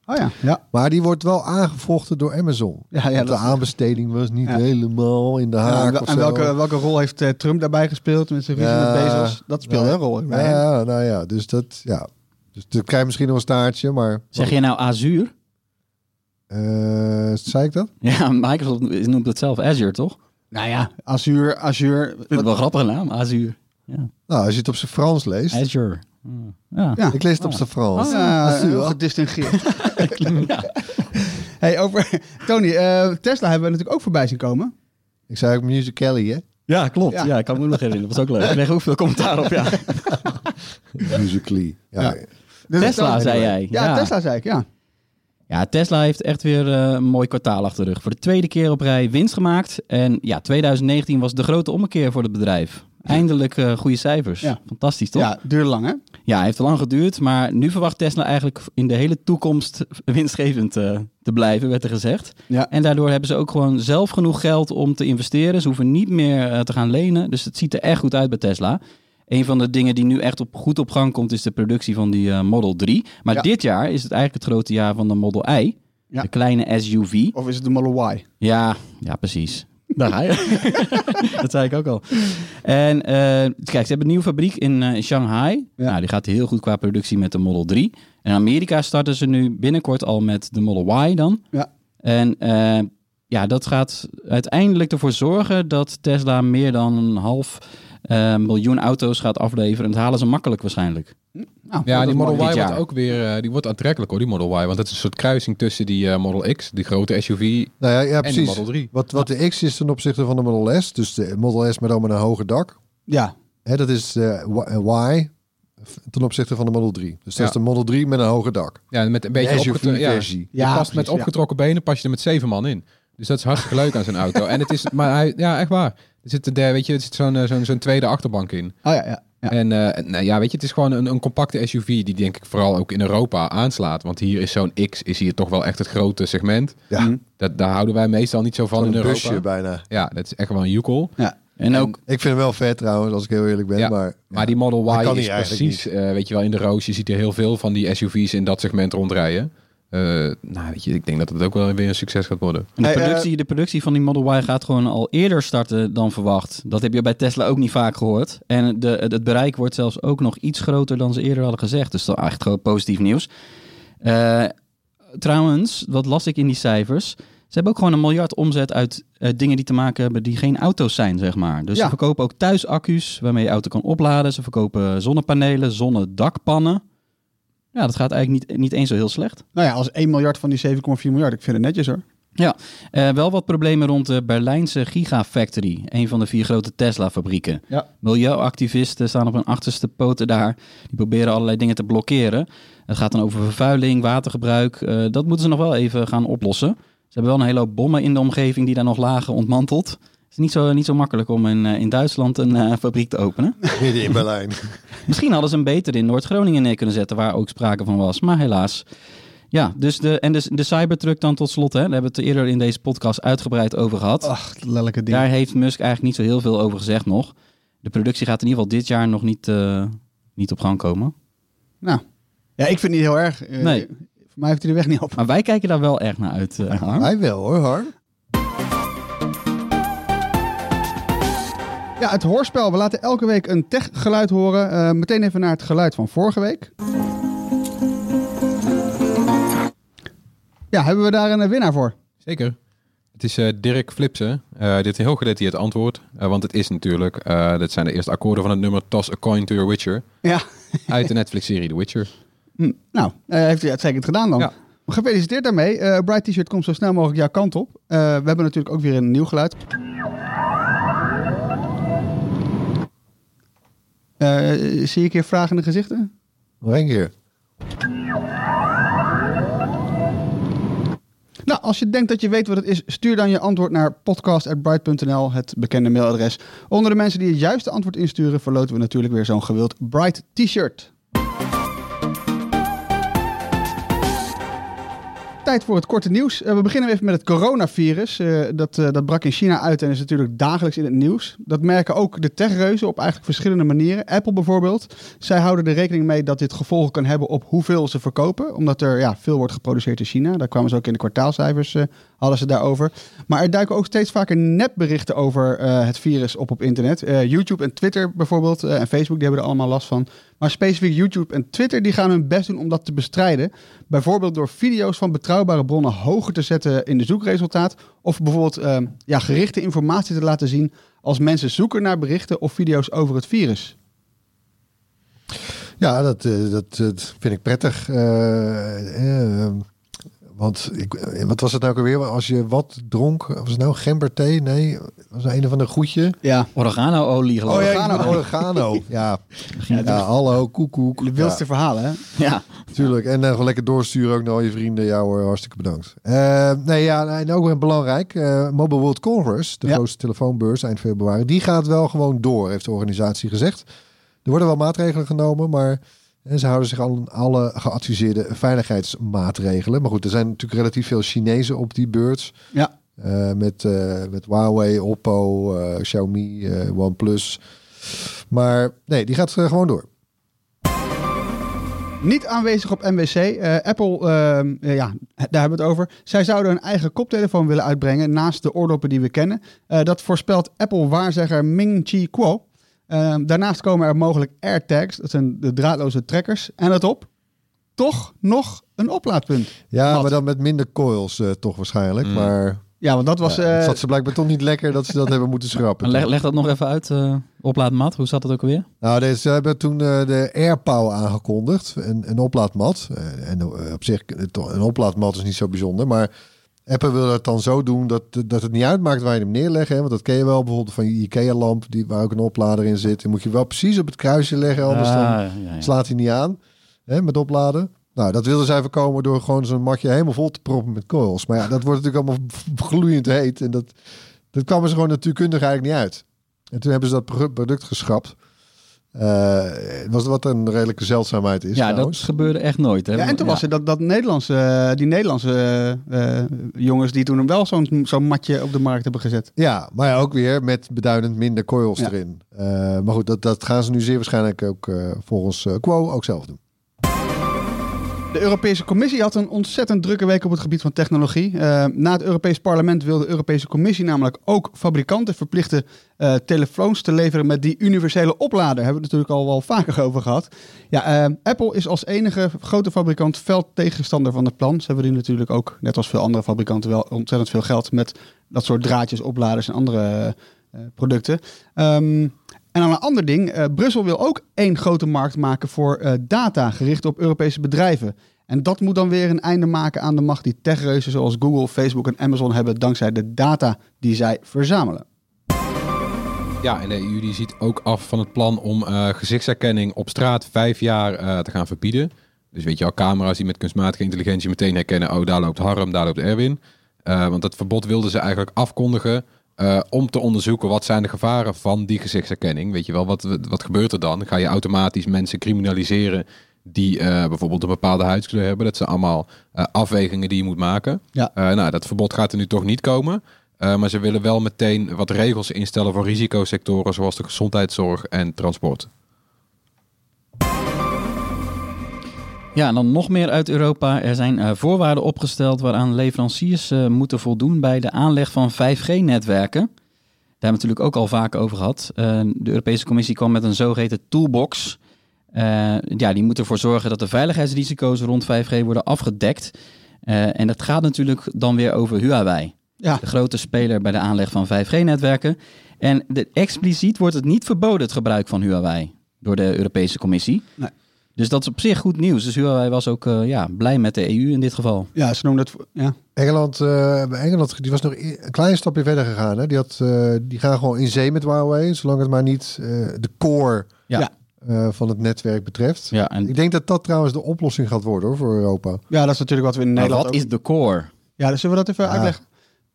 Oh ja. Ja, Maar die wordt wel aangevochten door Amazon. ja, ja dat, de aanbesteding was niet Ja. helemaal in de ja, haak. en of en welke, welke rol heeft eh, Trump daarbij gespeeld met zijn ruzie Ja. met Bezos? Dat speelde Ja. een rol. hem. Ja, nou ja, dus dat, ja. Dus dan krijg je misschien nog een staartje, maar... Zeg je nou Azure? Eh, zei ik dat? Ja, Microsoft noemt het zelf Azure, toch? Nou ja, Azure, Azure. Ik vind het wel een grappige naam, Azure. Ja. Nou, als je het op zijn Frans leest. Azure. Ja. Ja. Ik lees het op Ah. zijn Frans. Ja, Azure. heel gedistingeerd. hey, over Tony, eh, Tesla hebben we natuurlijk ook voorbij zien komen. Ik zei ook Musical.ly, hè? Ja, klopt. Ja. Ja. ik kan me nog herinneren. Dat was ook leuk. Ik kreeg ook veel commentaar op, ja. Musical.ly. Ja. Ja. Dus Tesla, zei jij. Ja, Ja. Tesla zei ik, ja. Ja, Tesla heeft echt weer eh, een mooi kwartaal achter de rug. Voor de tweede keer op rij winst gemaakt. En ja, 2019 was de grote ommekeer voor het bedrijf. Eindelijk eh, goede cijfers. Ja. Fantastisch, toch? Ja. Ja, duurde lang, hè? het heeft te lang geduurd. Maar nu verwacht Tesla eigenlijk in de hele toekomst winstgevend eh, te blijven, werd er gezegd. Ja. En daardoor hebben ze ook gewoon zelf genoeg geld om te investeren. Ze hoeven niet meer eh, te gaan lenen. Dus het ziet er echt goed uit bij Tesla. Een van de dingen die nu echt op, goed op gang komt, is de productie van die Model 3. Maar Ja. dit jaar is het eigenlijk het grote jaar van de Model I. Ja. De kleine SUV. Of is het de Model Y? Ja, ja, precies. Daar ga je. dat zei ik ook al. En eh, kijk, ze hebben een nieuwe fabriek in eh, Shanghai. Ja. Nou, die gaat heel goed qua productie met de Model 3. En in Amerika starten ze nu binnenkort al met de Model Y dan. Ja. En eh, ja, dat gaat uiteindelijk ervoor zorgen dat Tesla meer dan een half eh, miljoen auto's gaat afleveren. En dat halen ze makkelijk waarschijnlijk. Nou, Ja, die Model. Y wordt ook weer eh, die wordt aantrekkelijk hoor, die Model Y. Want het is een soort kruising tussen die eh, Model X, die grote SUV, Nou ja, ja, en de. Model 3. Wat, wat de X is ten opzichte van de Model S. Dus de Model S maar dan met een hoger dak. Ja, Hè, dat is de Y ten opzichte van de Model 3. Dus dat Ja. is de Model 3 met een hoger dak. Ja, met een beetje De opgetrokken. Ja, SUV-versie. je Ja, past precies, met ja. opgetrokken benen, pas je er met zeven man in. Dus dat is hartstikke leuk aan zijn auto. En het is, maar hij, ja, echt waar. Zit, de, weet je, er zit zo'n eh, zo'n zo'n tweede achterbank in. oh ja, ja. ja. En eh, nou ja, weet je, het is gewoon een, een compacte SUV die denk ik vooral ook in Europa aanslaat. Want hier is zo'n X, is hier toch wel echt het grote segment. Ja, Mhm. Dat, daar houden wij meestal niet zo van in een Europa. busje bijna. Ja, dat is echt wel een joekel. En ook, Ik vind hem wel vet trouwens, als ik heel eerlijk ben. Ja, Maar, Maar die Model Y is precies, eh, weet je wel, in de roos. Je ziet er heel veel van die SUV's in dat segment rondrijden. Eh, nou, weet je, ik denk dat het ook wel weer een succes gaat worden. En de, eh, productie, de productie van die Model Y gaat gewoon al eerder starten dan verwacht. Dat heb je bij Tesla ook niet vaak gehoord. En de, het bereik wordt zelfs ook nog iets groter dan ze eerder hadden gezegd. Dus dat is echt gewoon positief nieuws. Eh, trouwens, wat las ik in die cijfers? Ze hebben ook gewoon een miljard omzet uit eh, dingen die te maken hebben die geen auto's zijn, zeg maar. Dus Ja. ze verkopen ook thuisaccu's waarmee je auto kan opladen. Ze verkopen zonnepanelen, zonnedakpannen. Ja, dat gaat eigenlijk niet, niet eens zo heel slecht. Nou ja, als 1 miljard van die 7,4 miljard. Ik vind het netjes hoor. Eh, wel wat problemen rond de Berlijnse Gigafactory, een van de vier grote Tesla-fabrieken. Ja. Milieuactivisten staan op hun achterste poten daar. Die proberen allerlei dingen te blokkeren. Het gaat dan over vervuiling, watergebruik. Eh, dat moeten ze nog wel even gaan oplossen. Ze hebben wel een hele hoop bommen in de omgeving die daar nog lagen ontmanteld. Het is niet zo, niet zo makkelijk om in, eh, in Duitsland een eh, fabriek te openen. In Berlijn. Misschien hadden ze hem beter in Noord-Groningen neer kunnen zetten, waar ook sprake van was. Maar helaas. Ja, dus de, en de, de Cybertruck dan tot slot. Hè, daar hebben we het eerder in deze podcast uitgebreid over gehad. Ach, lelijke ding. Daar heeft Musk eigenlijk niet zo heel veel over gezegd nog. De productie gaat in ieder geval dit jaar nog niet, eh, niet op gang komen. Nou, ja, ik vind het niet heel erg. Nee. Voor mij heeft hij de weg niet op. Maar wij kijken daar wel erg naar uit, Harm. Hij wel hoor, Harm. Ja, het hoorspel. We laten elke week een tech-geluid horen. Eh, meteen even naar het geluid van vorige week. Ja, hebben we daar een eh, winnaar voor? Zeker. Het is eh, Dirk Flipsen. Dit is heel gedetailleerd antwoord. want het is natuurlijk, dit zijn de eerste akkoorden van het nummer Toss a Coin to Your Witcher. Ja. Uit de Netflix-serie The Witcher. Hm, nou, heeft hij uitstekend gedaan dan. Ja. Gefeliciteerd daarmee. Bright T-shirt komt zo snel mogelijk jouw kant op. We hebben natuurlijk ook weer een nieuw geluid. Zie ik hier vragende gezichten? Nog één keer. Nou, als je denkt dat je weet wat het is, stuur dan je antwoord naar podcast.bright.nl, het bekende mailadres. Onder de mensen die het juiste antwoord insturen, verloten we natuurlijk weer zo'n gewild Bright T-shirt. Tijd voor het korte nieuws. Eh, we beginnen even met het coronavirus. Eh, dat, eh, dat brak in China uit en is natuurlijk dagelijks in het nieuws. Dat merken ook de techreuzen op eigenlijk verschillende manieren. Apple bijvoorbeeld. Zij houden er rekening mee dat dit gevolgen kan hebben op hoeveel ze verkopen. Omdat er ja, veel wordt geproduceerd in China. Daar kwamen ze ook in de kwartaalcijfers, hadden ze daarover. Maar er duiken ook steeds vaker nepberichten over het virus op op internet. YouTube en Twitter bijvoorbeeld en Facebook, die hebben er allemaal last van. Maar specifiek YouTube en Twitter, die gaan hun best doen om dat te bestrijden. Bijvoorbeeld door video's van betrouwbare bronnen hoger te zetten in de zoekresultaat. Of bijvoorbeeld eh, ja, gerichte informatie te laten zien als mensen zoeken naar berichten of video's over het virus. Ja, dat, eh, dat, eh, dat vind ik prettig. Eh, want ik, eh, wat was het nou ook alweer? Als je wat dronk, was het nou gemberthee? Nee, was het een van de goedje. Ja, Oregano-olie geloof Oh, ik. ja, Oregano. Oregano. Ja, ja hallo, koekoek. de wildste verhalen hè? Ja. Tuurlijk. En uh, gewoon lekker doorsturen ook naar al je vrienden. Ja hoor, hartstikke bedankt. Eh, nee, ja, en ook weer belangrijk. Mobile World Congress, de Ja. grootste telefoonbeurs eind februari, die gaat wel gewoon door, heeft de organisatie gezegd. Er worden wel maatregelen genomen, maar eh, ze houden zich aan alle geadviseerde veiligheidsmaatregelen. Maar goed, er zijn natuurlijk relatief veel Chinezen op die beurs. Ja. Eh, met, eh, met Huawei, Oppo, eh, Xiaomi, OnePlus. Maar nee, die gaat gewoon door. Niet aanwezig op MWC. Eh, Apple, ja, daar hebben we het over. Zij zouden een eigen koptelefoon willen uitbrengen naast de oordoppen die we kennen. Dat voorspelt Apple-waarzegger Ming-Chi Kuo. Ehm, daarnaast komen er mogelijk AirTags, dat zijn de draadloze trekkers. En let op, toch nog een oplaadpunt. Ja, Wat? maar dan met minder coils eh, toch waarschijnlijk. Mm. Maar Ja, want dat was... ja, het eh, zat ze blijkbaar toch niet lekker dat ze dat hebben moeten schrappen. Leg, leg dat nog even uit, eh oplaadmat. Hoe zat het ook alweer? Nou, deze, ze hebben toen eh, de AirPow aangekondigd. Een, een oplaadmat. Eh, en op zich, toch, een oplaadmat is niet zo bijzonder. Maar Apple wil het dan zo doen dat, dat het niet uitmaakt waar je hem neerlegt. Hè? Want dat ken je wel bijvoorbeeld van je IKEA-lamp, die, waar ook een oplader in zit. Die moet je wel precies op het kruisje leggen, anders dan Ah, ja, ja. slaat hij niet aan hè, met opladen. Nou, dat wilden zij voorkomen door gewoon zo'n matje helemaal vol te proppen met coils. Maar ja, dat wordt natuurlijk allemaal gloeiend heet. En dat, dat kwamen ze gewoon natuurkundig eigenlijk niet uit. En toen hebben ze dat pro- product geschrapt. Eh, was wat een redelijke zeldzaamheid is ja, dat trouwens. gebeurde echt nooit. Hè? ja, en toen was er dat, dat Nederlandse, eh, die Nederlandse eh, jongens die toen wel zo'n zo'n matje op de markt hebben gezet. Ja, maar ja, ook weer met beduidend minder coils Ja. erin. Eh, maar goed, dat, dat gaan ze nu zeer waarschijnlijk ook eh, volgens Quo ook zelf doen. De Europese Commissie had een ontzettend drukke week op het gebied van technologie. Eh, na het Europees Parlement wil de Europese Commissie namelijk ook fabrikanten verplichten eh, telefoons te leveren met die universele oplader. Hebben we het natuurlijk al wel vaker over gehad. Ja, eh, Apple is als enige grote fabrikant fel tegenstander van het plan. Ze hebben nu natuurlijk ook, net als veel andere fabrikanten, wel ontzettend veel geld met dat soort draadjes, opladers en andere producten. Ehm, en dan een ander ding. eh, Brussel wil ook één grote markt maken voor eh, data gericht op Europese bedrijven. En dat moet dan weer een einde maken aan de macht die techreuzen zoals Google, Facebook en Amazon hebben dankzij de data die zij verzamelen. Ja, en de EU die ziet ook af van het plan om eh, gezichtsherkenning op straat vijf jaar te gaan verbieden. Dus weet je al, camera's die met kunstmatige intelligentie meteen herkennen, oh daar loopt Harm, daar loopt Erwin. Want dat verbod wilden ze eigenlijk afkondigen eh, om te onderzoeken wat zijn de gevaren van die gezichtsherkenning. Weet je wel, wat, wat gebeurt er dan? Ga je automatisch mensen criminaliseren die eh, bijvoorbeeld een bepaalde huidskleur hebben? Dat zijn allemaal eh, afwegingen die je moet maken. Ja. Nou, dat verbod gaat er nu toch niet komen. Maar ze willen wel meteen wat regels instellen voor risicosectoren zoals de gezondheidszorg en transport. Ja, en dan nog meer uit Europa. Er zijn uh, voorwaarden opgesteld waaraan leveranciers uh, moeten voldoen bij de aanleg van 5G-netwerken. Daar hebben we natuurlijk ook al vaak over gehad. Uh, de Europese Commissie kwam met een zogeheten toolbox. ja, die moet ervoor zorgen dat de veiligheidsrisico's rond 5G worden afgedekt. en dat gaat natuurlijk dan weer over Huawei. Ja. De grote speler bij de aanleg van 5G-netwerken. En de, expliciet wordt het niet verboden, het gebruik van Huawei, door de Europese Commissie. Nee. Dus dat is op zich goed nieuws. Dus Huawei was ook uh, ja, blij met de EU in dit geval. Ja, ze noemen het... Ja. Engeland, uh, Engeland die was nog een klein stapje verder gegaan. Hè? Die, had, uh, die gaan gewoon in zee met Huawei, zolang het maar niet de core ja. van het netwerk betreft. Ja, en... Ik denk dat dat trouwens de oplossing gaat worden hoor, voor Europa. Ja, dat is natuurlijk wat we in Nederland wat ook... is de core? Ja, dus zullen we dat even uitleggen?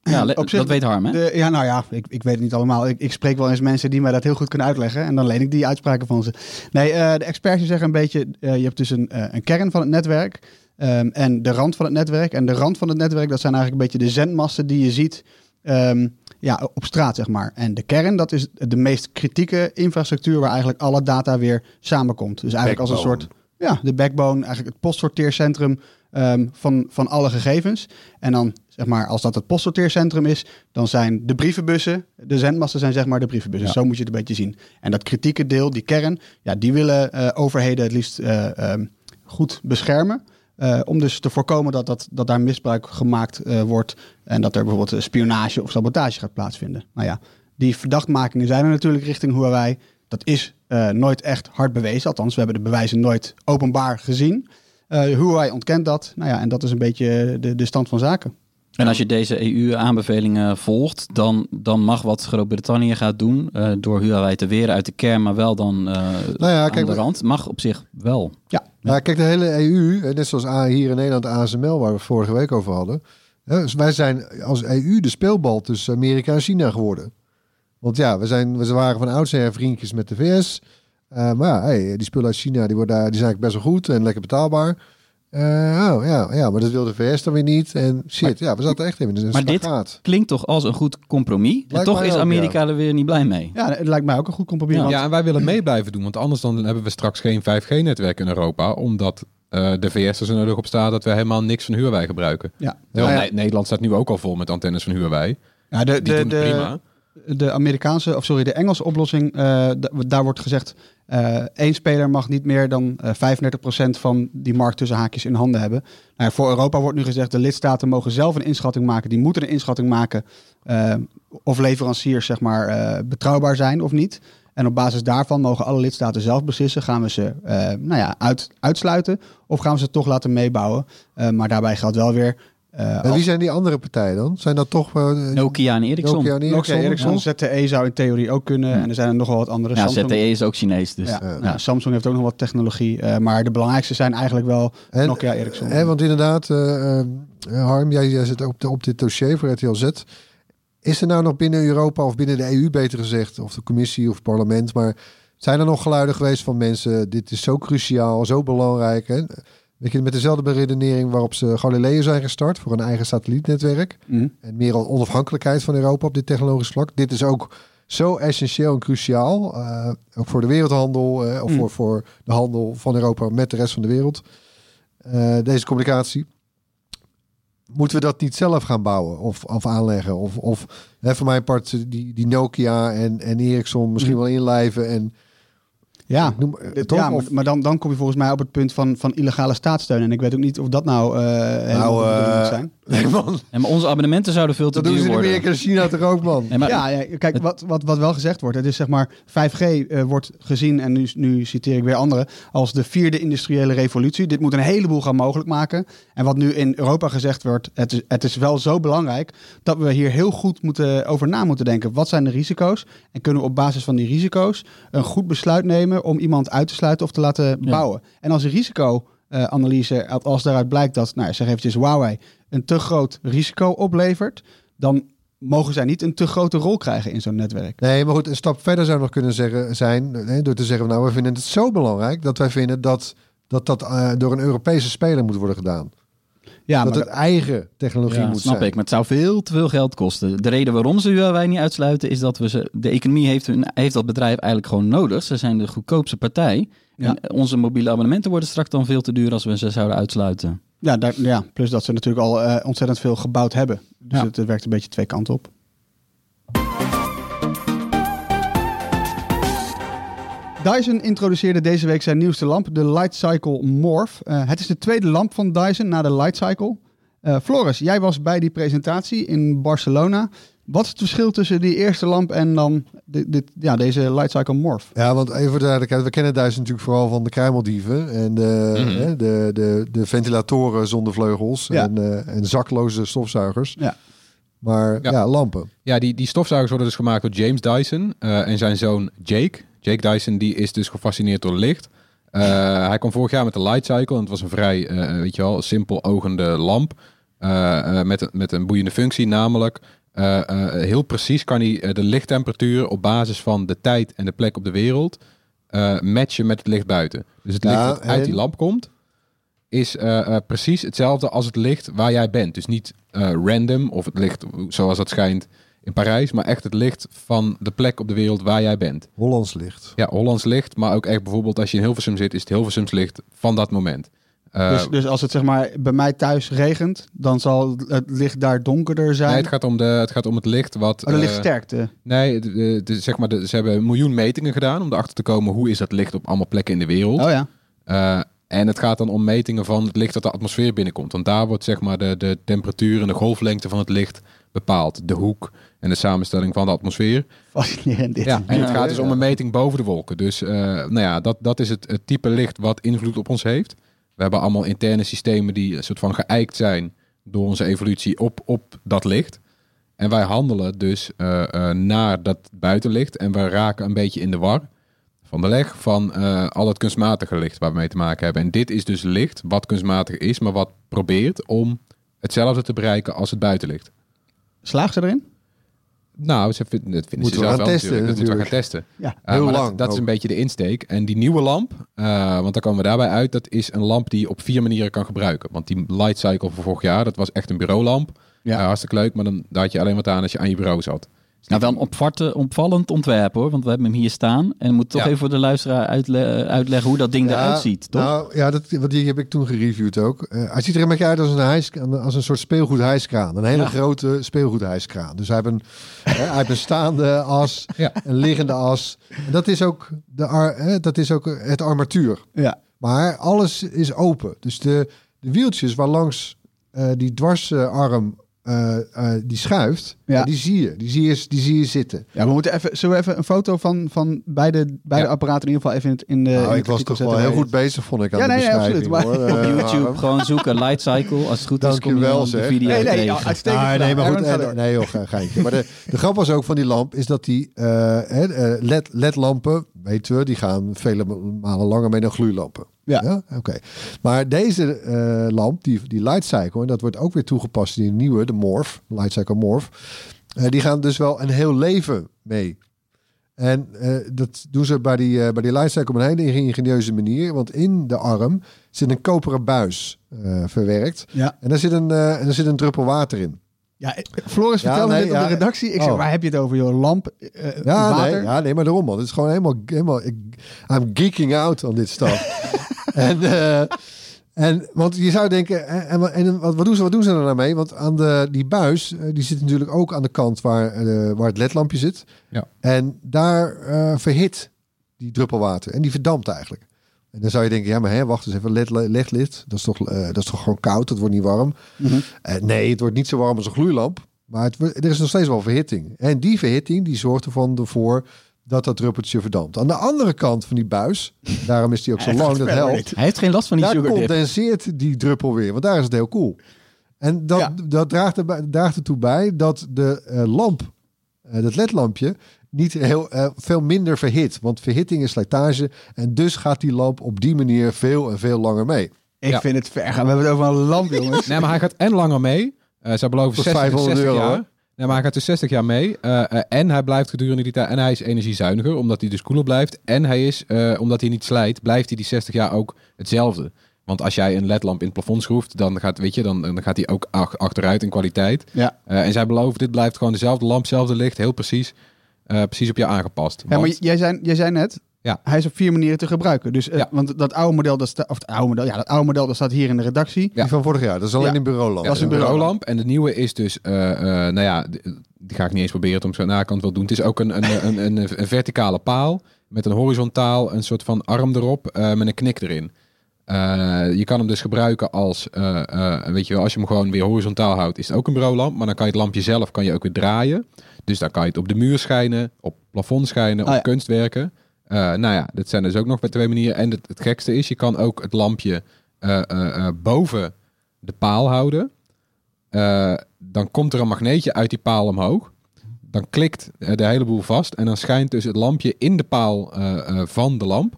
Ja, zich, dat weet Harm, hè? De, ja, nou ja, ik, ik weet het niet allemaal. Ik, ik spreek wel eens mensen die mij dat heel goed kunnen uitleggen. En dan leen ik die uitspraken van ze. Nee, uh, de experts zeggen een beetje... Uh, je hebt dus een, uh, een kern van het netwerk... Um, en de rand van het netwerk. En de rand van het netwerk, dat zijn eigenlijk een beetje de zendmasten die je ziet... Um, ja, op straat, zeg maar. En de kern, dat is de meest kritieke infrastructuur... waar eigenlijk alle data weer samenkomt. Dus eigenlijk backbone. als een soort... Ja, de backbone, eigenlijk het postsorteercentrum... Um, van, van alle gegevens. En dan, zeg maar, als dat het postsorteercentrum is, dan zijn de brievenbussen, de zendmasten zijn zeg maar de brievenbussen. Ja. Zo moet je het een beetje zien. En dat kritieke deel, die kern, ja, die willen uh, overheden het liefst uh, um, goed beschermen. Uh, om dus te voorkomen dat, dat, dat daar misbruik gemaakt wordt en dat er bijvoorbeeld spionage of sabotage gaat plaatsvinden. Nou ja, die verdachtmakingen zijn er natuurlijk richting Huawei. Dat is nooit echt hard bewezen, althans, we hebben de bewijzen nooit openbaar gezien. Uh, Huawei ontkent dat. Nou ja, en dat is een beetje de, de stand van zaken. En als je deze EU-aanbevelingen volgt, dan, dan mag wat Groot-Brittannië gaat doen uh, door Huawei te weren uit de kern, maar wel dan uh, nou ja, kijk, aan de rand, mag op zich wel. Ja. ja, kijk, de hele EU, net zoals hier in Nederland ASML, waar we vorige week over hadden. Dus wij zijn als EU de speelbal tussen Amerika en China geworden. Want ja, we, zijn, we waren van oudsher vriendjes met de VS. Uh, maar ja, hey, die spullen uit China die worden, die zijn eigenlijk best wel goed en lekker betaalbaar. Uh, oh, ja, ja, maar dat wil de VS dan weer niet. En shit, maar, ja, we zaten echt even in een Maar dit klinkt toch als een goed compromis? en toch is Amerika ja. er weer niet blij mee. Ja, het lijkt mij ook een goed compromis. Ja, want... ja en wij willen mee blijven doen. Want anders dan hebben we straks geen 5G-netwerk in Europa. Omdat uh, de VS er zo nodig op staat dat we helemaal niks van Huawei gebruiken. Ja. Nederland staat nu ook al vol met antennes van Huawei. Ja, de, Die de, doen de, prima. de Amerikaanse, of sorry, de Engelse oplossing, uh, daar wordt gezegd, uh, één speler mag niet meer dan uh, 35% van die markt tussen haakjes in handen hebben. Nou, voor Europa wordt nu gezegd, de lidstaten mogen zelf een inschatting maken. Die moeten een inschatting maken uh, of leveranciers zeg maar, betrouwbaar zijn of niet. En op basis daarvan mogen alle lidstaten zelf beslissen, gaan we ze nou ja, uit, uitsluiten of gaan we ze toch laten meebouwen. Maar daarbij geldt wel weer, uh, en wie zijn die andere partijen dan? Zijn dat toch... Uh, Nokia en Ericsson. Nokia en Ericsson. Nokia, Ericsson. ZTE zou in theorie ook kunnen. Ja. En er zijn er nog wel wat andere. Ja, Samsung, ZTE is ook Chinees. Dus. Ja, ja. Samsung heeft ook nog wat technologie. Uh, maar de belangrijkste zijn eigenlijk wel en, Nokia Ericsson. En, want inderdaad, uh, Harm, jij, jij zit op, de, op dit dossier voor RTL Z. Is er nou nog binnen Europa of binnen de EU beter gezegd, of de commissie of het parlement, maar zijn er nog geluiden geweest van mensen, dit is zo cruciaal, zo belangrijk. Hè? Weet je, met dezelfde beredenering waarop ze Galileo zijn gestart voor een eigen satellietnetwerk. Mm. En meer onafhankelijkheid van Europa op dit technologisch vlak. Dit is ook zo essentieel en cruciaal. Uh, ook voor de wereldhandel, uh, of Mm. voor, voor de handel van Europa met de rest van de wereld. eh, deze communicatie. Moeten we dat niet zelf gaan bouwen of, of aanleggen? Of, of hè, voor mijn part die, die Nokia en, en Ericsson misschien wel inlijven en Ja, noem, eh, Dit- toch? ja, maar, dan, dan kom je volgens mij op het punt van, van illegale staatssteun. En ik weet ook niet of dat nou eh helemaal Nou, eh, moet zijn. Nee, man. En maar onze abonnementen zouden veel te Dat doen ze duur in worden. Amerika en China toch ook, man? Nee, maar, ja, ja, kijk, wat, wat, wat wel gezegd wordt, het is zeg maar 5G eh, wordt gezien, en nu, nu citeer ik weer anderen, als de vierde industriële revolutie. Dit moet een heleboel gaan mogelijk maken. En wat nu in Europa gezegd wordt, het is, het is wel zo belangrijk dat we hier heel goed moeten, over na moeten denken. Wat zijn de risico's? En kunnen we op basis van die risico's een goed besluit nemen om iemand uit te sluiten of te laten Ja. bouwen? En als een risicoanalyse, als daaruit blijkt dat, nou zeg eventjes Huawei, een te groot risico oplevert, dan mogen zij niet een te grote rol krijgen in zo'n netwerk. Nee, maar goed, een stap verder zou nog kunnen zeggen, zijn hè, door te zeggen, nou, we vinden het zo belangrijk dat wij vinden dat dat, dat eh, door een Europese speler moet worden gedaan. Ja, dat maar het eigen technologie Ja, moet snap zijn. ik, maar het zou veel te veel geld kosten. De reden waarom ze wij niet uitsluiten is dat we ze, de economie heeft, hun, heeft dat bedrijf eigenlijk gewoon nodig. Ze zijn de goedkoopste partij. Ja. En onze mobiele abonnementen worden straks dan veel te duur als we ze zouden uitsluiten. ja, daar, ja, plus dat ze natuurlijk al eh, ontzettend veel gebouwd hebben. Dus Ja. het, het werkt een beetje twee kanten op. Dyson introduceerde deze week zijn nieuwste lamp, de Light Cycle Morph. Eh, het is de tweede lamp van Dyson na de Light Cycle. Eh, Floris, jij was bij die presentatie in Barcelona. Wat is het verschil tussen die eerste lamp en dan dit, dit, ja, deze Light Cycle Morph? Ja, want even voor de duidelijkheid, we kennen Duitsland natuurlijk vooral van de kruimeldieven en de, Mhm. hè, de, de, de ventilatoren zonder vleugels Ja. en, eh, en zakloze stofzuigers. Ja. Maar ja, Ja. lampen. Ja, die, die stofzuigers worden dus gemaakt door James Dyson eh, en zijn zoon Jake. Jake Dyson die is dus gefascineerd door licht. Eh, hij kwam vorig jaar met de Light Cycle en het was een vrij, eh, weet je wel, simpel ogende lamp. eh, eh, met, een- met een boeiende functie, namelijk eh, eh, heel precies kan hij eh, de lichttemperatuur op basis van de tijd en de plek op de wereld eh, matchen met het licht buiten. Dus het Ja, licht dat uit die lamp komt, is eh, eh, precies hetzelfde als het licht waar jij bent. Dus niet eh, random of het licht zoals dat schijnt in Parijs, maar echt het licht van de plek op de wereld waar jij bent. Hollands licht. Ja, Hollands licht, maar ook echt bijvoorbeeld als je in Hilversum zit, is het Hilversums licht van dat moment. Eh, dus, dus als het zeg maar bij mij thuis regent, dan zal het licht daar donkerder zijn. nee, het, gaat om de, het gaat om het licht wat... oh, de eh, lichtsterkte. Nee, de, de- de- zeg maar, de- ze hebben een miljoen metingen gedaan om erachter te komen hoe is dat licht op allemaal plekken in de wereld. Oh ja. Eh, en het gaat dan om metingen van het licht dat de atmosfeer binnenkomt. Want daar wordt zeg maar de, de temperatuur en de golflengte van het licht bepaald. De hoek en de samenstelling van de atmosfeer. Fascinerend dit. Ja, en het gaat dus om een meting boven de wolken. Dus eh, nou ja, dat, dat is het, het type licht wat invloed op ons heeft. We hebben allemaal interne systemen die een soort van geëikt zijn door onze evolutie op, op dat licht. En wij handelen dus eh, eh, naar dat buitenlicht. En we raken een beetje in de war van de leg van eh, al het kunstmatige licht waar we mee te maken hebben. En dit is dus licht wat kunstmatig is, maar wat probeert om hetzelfde te bereiken als het buitenlicht. Slaagt ze erin? Nou, ze vinden, dat vinden Moeten ze we zelf gaan wel testen, natuurlijk. Dat moeten we gaan testen. Ja. Heel lang Dat, dat is een beetje de insteek. En die nieuwe lamp, uh, want daar komen we daarbij uit, dat is een lamp die je op vier manieren kan gebruiken. Want die light cycle van vorig jaar, dat was echt een bureaulamp. Ja. Uh, hartstikke leuk, maar dan daar had je alleen wat aan als je aan je bureau zat. Nou, wel een opvarte, opvallend ontwerp hoor, want we hebben hem hier staan. En we moeten toch Ja. even voor de luisteraar uitle- uitleggen hoe dat ding eruit ziet, toch? Nou, ja, dat, want die heb ik toen gereviewd ook. Eh, hij ziet er een beetje uit als een, hijs, als een soort speelgoedhijskraan. Een hele Ja. grote speelgoedhijskraan. Dus hij heeft een, hè, hij heeft een staande as, een liggende as. En dat is ook, de ar, hè, dat is ook het armatuur. Ja. Maar alles is open. Dus de, de wieltjes waar langs eh, die dwarsarm eh, eh, die schuift, Ja. ja. die zie je. Die zie je, die zie je zitten. Ja, we moeten even, zullen we even een foto van, van beide, beide Ja. apparaten in ieder geval even in, het, in de. nou, ik was toch wel heel goed bezig, vond ik, aan Ja, de nee, nee, beschrijving. absoluut. hoor. Op YouTube gewoon zoeken, Light Cycle. Als het goed is, Dank kom je je wel, de zeg. video Nee, nee, ja, uitstekend. Ah, nee, maar goed. Eh, nee, joh, ge- geintje. Maar de, de grap was ook van die lamp is dat die eh, hè, eh, LED, LED-lampen, weten we, die gaan vele malen langer mee dan gloeilampen. Ja. Oké. Maar deze eh, lamp, die, die Light Cycle, en dat wordt ook weer toegepast in die nieuwe, de Morph, Light Cycle Morph, eh, die gaan dus wel een heel leven mee. En eh, dat doen ze bij die, bij die Light Cycle op een hele ingenieuze manier, want in de arm zit een koperen buis verwerkt. Ja. En daar zit een, en daar zit een druppel water in. Ja, eh, Floris Ja, vertelde nee, dit op ja. de redactie. Ik zeg, Oh. waar heb je het over, joh? Lamp, eh, Ja, water? nee, ja, nee, maar daarom man. Het is gewoon helemaal, helemaal ik, I'm geeking out aan dit staf. en, eh, En, want je zou denken, en, en, en wat, wat, doen ze, wat doen ze er nou mee? Want aan de, die buis, eh, die zit natuurlijk ook aan de kant waar, eh, waar het ledlampje zit. Ja. En daar eh, verhit die druppelwater. En die verdampt eigenlijk. En dan zou je denken, ja, maar hè, wacht eens even, led, dat is, toch, eh, dat is toch gewoon koud, dat wordt niet warm. Mhm. Eh, nee, het wordt niet zo warm als een gloeilamp. Maar het, er is nog steeds wel verhitting. En die verhitting die zorgt ervan ervoor dat dat druppeltje verdampt. Aan de andere kant van die buis, daarom is die ook zo lang, dat helpt. Hij heeft geen last van die Daar sugar dip. condenseert die druppel weer, want daar is het heel koel. En dat, Ja. dat draagt, erbij, draagt ertoe bij dat de eh, lamp, dat ledlampje, niet heel, eh, veel minder verhit. Want verhitting is slijtage en dus gaat die lamp op die manier veel en veel langer mee. Ik Ja. vind het ver gaan. We hebben het over een lamp, jongens. Nee, maar hij gaat en langer mee. Eh ze beloven Tot 60, 500 60 euro, jaar. Nee, maar hij gaat dus 60 jaar mee. Eh, en hij blijft gedurende die tijd. En hij is energiezuiniger, omdat hij dus koeler blijft. En hij is, eh, omdat hij niet slijt, blijft hij die 60 jaar ook hetzelfde. Want als jij een ledlamp in het plafond schroeft, dan gaat, weet je, dan, dan gaat hij ook ach- achteruit in kwaliteit. Ja. Eh, en zij beloven, dit blijft gewoon dezelfde lamp, hetzelfde licht, heel precies, eh, precies op je aangepast. Ja, maar Want- jij zei, jij zei net, Ja. hij is op vier manieren te gebruiken. Dus, eh, Ja. Want dat oude model, dat staat, of het oude model, ja, dat oude model, dat staat hier in de redactie. Ja. Die van vorig jaar, dat is alleen Ja. in bureaulamp. Ja, Dat is een een bureaulamp. bureaulamp. En de nieuwe is dus, eh, eh, nou ja, die ga ik niet eens proberen om zo na kan het wel doen. Het is ook een, een, een, een, een verticale paal met een horizontaal, een soort van arm erop eh, met een knik erin. Eh, je kan hem dus gebruiken als, eh, eh, weet je wel, als je hem gewoon weer horizontaal houdt, is het ook een bureaulamp. Maar dan kan je het lampje zelf kan je ook weer draaien. Dus dan kan je het op de muur schijnen, op plafond schijnen, Ah, op ja. kunstwerken. Eh, nou ja, dat zijn dus ook nog bij twee manieren. En het, het gekste is, je kan ook het lampje eh, eh, boven de paal houden. Dan komt er een magneetje uit die paal omhoog. Dan klikt de hele boel vast. En dan schijnt dus het lampje in de paal van de lamp.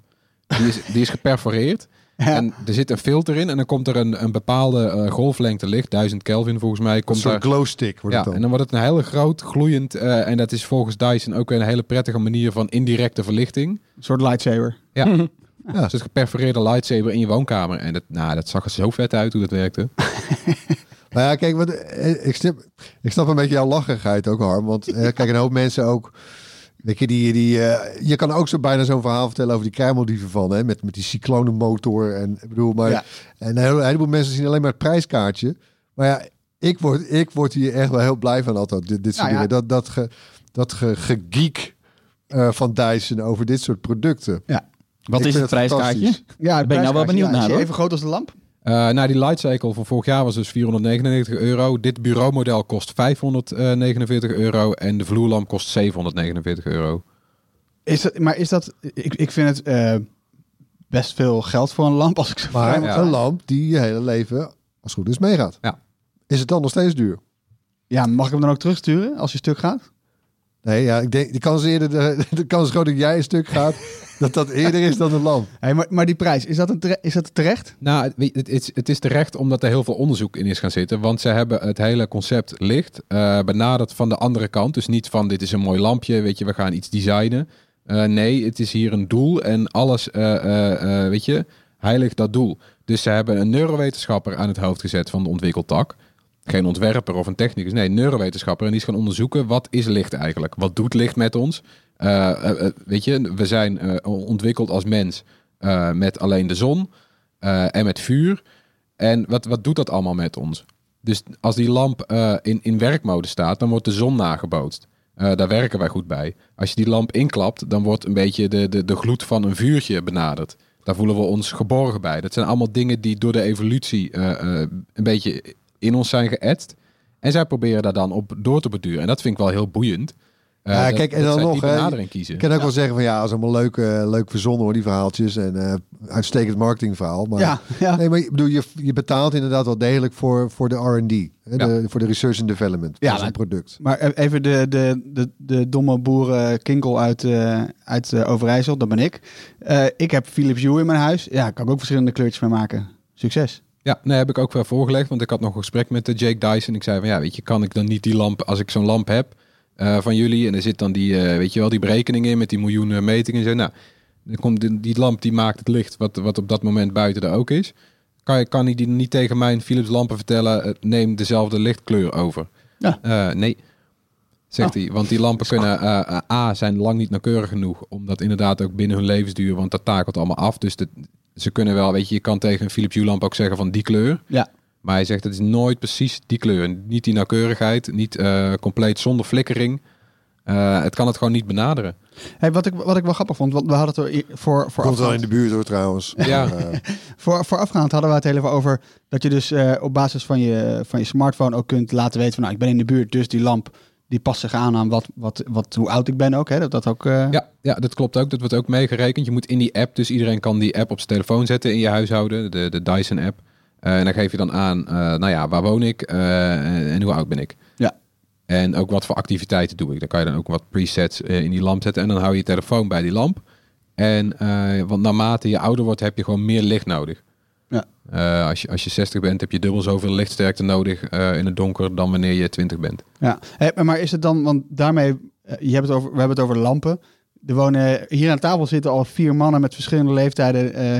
Die is, die is geperforeerd. En er zit een filter in. En dan komt er een, een bepaalde eh, golflengte licht. 1000 Kelvin volgens mij. Een Komt soort daar, glowstick wordt ja, het dan. en dan wordt het een hele groot gloeiend. eh, en dat is volgens Dyson ook weer een hele prettige manier van indirecte verlichting. Een soort lightsaber. Ja. Ja. Ja. Dus een geperforeerde lightsaber in je woonkamer. En dat, nou, dat zag er zo vet uit hoe dat werkte. Nou ja, kijk, wat, eh, ik, snap, ik snap een beetje jouw lachigheid ook, Harm. Want eh, kijk, een hoop mensen ook... Weet je, die, die, eh, je kan ook zo bijna zo'n verhaal vertellen over die kruimeldieven van, hè, met, met die cyclonenmotor. En ik bedoel, maar Ja. en een, hele- een heleboel mensen zien alleen maar het prijskaartje. Maar ja, ik word, ik word hier echt wel heel blij van altijd. Dit, dit soort Nou ja. dingen. Dat, dat, ge, dat ge, gegeek eh, van Dyson over dit soort producten. Wat Ik is het prijskaartje? Ja, ben ik nou wel benieuwd ja, naar, Is even groot als de lamp? Eh nou, die Lightcycle van vorig jaar was dus 499 euro. Dit bureaumodel kost 549 euro. En de vloerlamp kost 749 euro. Is dat, maar is dat... Ik, ik vind het eh, best veel geld voor een lamp als ik zo Maar Ja. een lamp die je hele leven, als het goed is, meegaat. Ja. Is het dan nog steeds duur? Ja, mag ik hem dan ook terugsturen als je stuk gaat? Nee, ja, ik denk, de kans is eerder, de, de kans is groot dat jij een stuk gaat, dat dat eerder is dan een lamp. Hey, maar, maar die prijs, is dat, een tere- is dat terecht? Nou, het, het, is, het is terecht omdat er heel veel onderzoek in is gaan zitten. Want ze hebben het hele concept licht eh, benaderd van de andere kant. Dus niet van dit is een mooi lampje, weet je, we gaan iets designen. Eh, nee, het is hier een doel en alles, eh, eh, eh, weet je, heiligt dat doel. Dus ze hebben een neurowetenschapper aan het hoofd gezet van de ontwikkeltak. Geen ontwerper of een technicus, nee, neurowetenschapper. En die is gaan onderzoeken, wat is licht eigenlijk? Wat doet licht met ons? Eh, eh, eh, weet je, we zijn ontwikkeld als mens met alleen de zon en met vuur. En wat, wat doet dat allemaal met ons? Dus als die lamp in, in werkmode staat, dan wordt de zon nagebootst. Daar werken wij goed bij. Als je die lamp inklapt, dan wordt een beetje de, de, de gloed van een vuurtje benaderd. Daar voelen we ons geborgen bij. Dat zijn allemaal dingen die door de evolutie een beetje in ons zijn geëtst. En zij proberen daar dan op door te beduren. En dat vind ik wel heel boeiend. Eh, Ja, dat- kijk, en dan nog, hè, kiezen. Ik kan ook wel zeggen van ja, dat is allemaal leuk, eh, leuk verzonnen hoor, die verhaaltjes. En eh, uitstekend marketingverhaal. Maar, Ja, ja. Nee, maar ik bedoel, je, je betaalt inderdaad wel degelijk voor, voor de R&D. hè, Ja. de- voor de research and development Ja, van zo'n maar- product. Maar even de, de, de, de domme boeren Kinkel uit, eh, uit Overijssel, dat ben ik. Eh, ik heb Philips Hue in mijn huis. Ja, kan ik ook verschillende kleurtjes mee maken. Succes. Ja, nee, heb ik ook wel voorgelegd. Want ik had nog een gesprek met de Jake Dyson. Ik zei van ja, weet je, kan ik dan niet die lamp, als ik zo'n lamp heb eh, van jullie. En er zit dan die, eh, weet je wel, die berekening in met die miljoenen metingen en zo. Nou, dan komt die, die lamp die maakt het licht wat, wat op dat moment buiten er ook is. Kan, kan hij die niet tegen mijn Philips lampen vertellen, eh, neem dezelfde lichtkleur over? Ja. Nee. Zegt Oh. hij, want die lampen kunnen A zijn lang niet nauwkeurig genoeg, omdat inderdaad ook binnen hun levensduur, want dat takelt allemaal af. Dus de, ze kunnen wel, weet je, je kan tegen een Philips Hue lamp ook zeggen van die kleur. Ja. Maar hij zegt het is nooit precies die kleur. Niet die nauwkeurigheid, niet eh, compleet zonder flikkering. Eh, het kan het gewoon niet benaderen. Hey, wat, ik, wat ik wel grappig vond, want we hadden het er voor, voor Komt wel in de buurt hoor trouwens. Ja. Voor, voorafgaand hadden we het heel even over dat je dus eh, op basis van je, van je smartphone ook kunt laten weten van nou, ik ben in de buurt, dus die lamp die past zich aan aan wat, wat, wat, hoe oud ik ben ook. Hè? Dat dat ook... eh, Ja, ja, dat klopt ook. Dat wordt ook meegerekend. Je moet in die app, dus iedereen kan die app op zijn telefoon zetten in je huishouden, de, de Dyson app. Eh, en dan geef je dan aan, eh, nou ja, waar woon ik eh, en hoe oud ben ik. Ja. En ook wat voor activiteiten doe ik. Dan kan je dan ook wat presets in die lamp zetten en dan hou je je telefoon bij die lamp. En want naarmate je ouder wordt, heb je gewoon meer licht nodig. Eh, als, je, als je 60 bent, heb je dubbel zoveel lichtsterkte nodig eh, in het donker dan wanneer je 20 bent. Ja, Hé, maar is het dan, want daarmee, eh, je hebt het over, we hebben het over lampen. Er wonen, hier aan tafel zitten al vier mannen met verschillende leeftijden eh,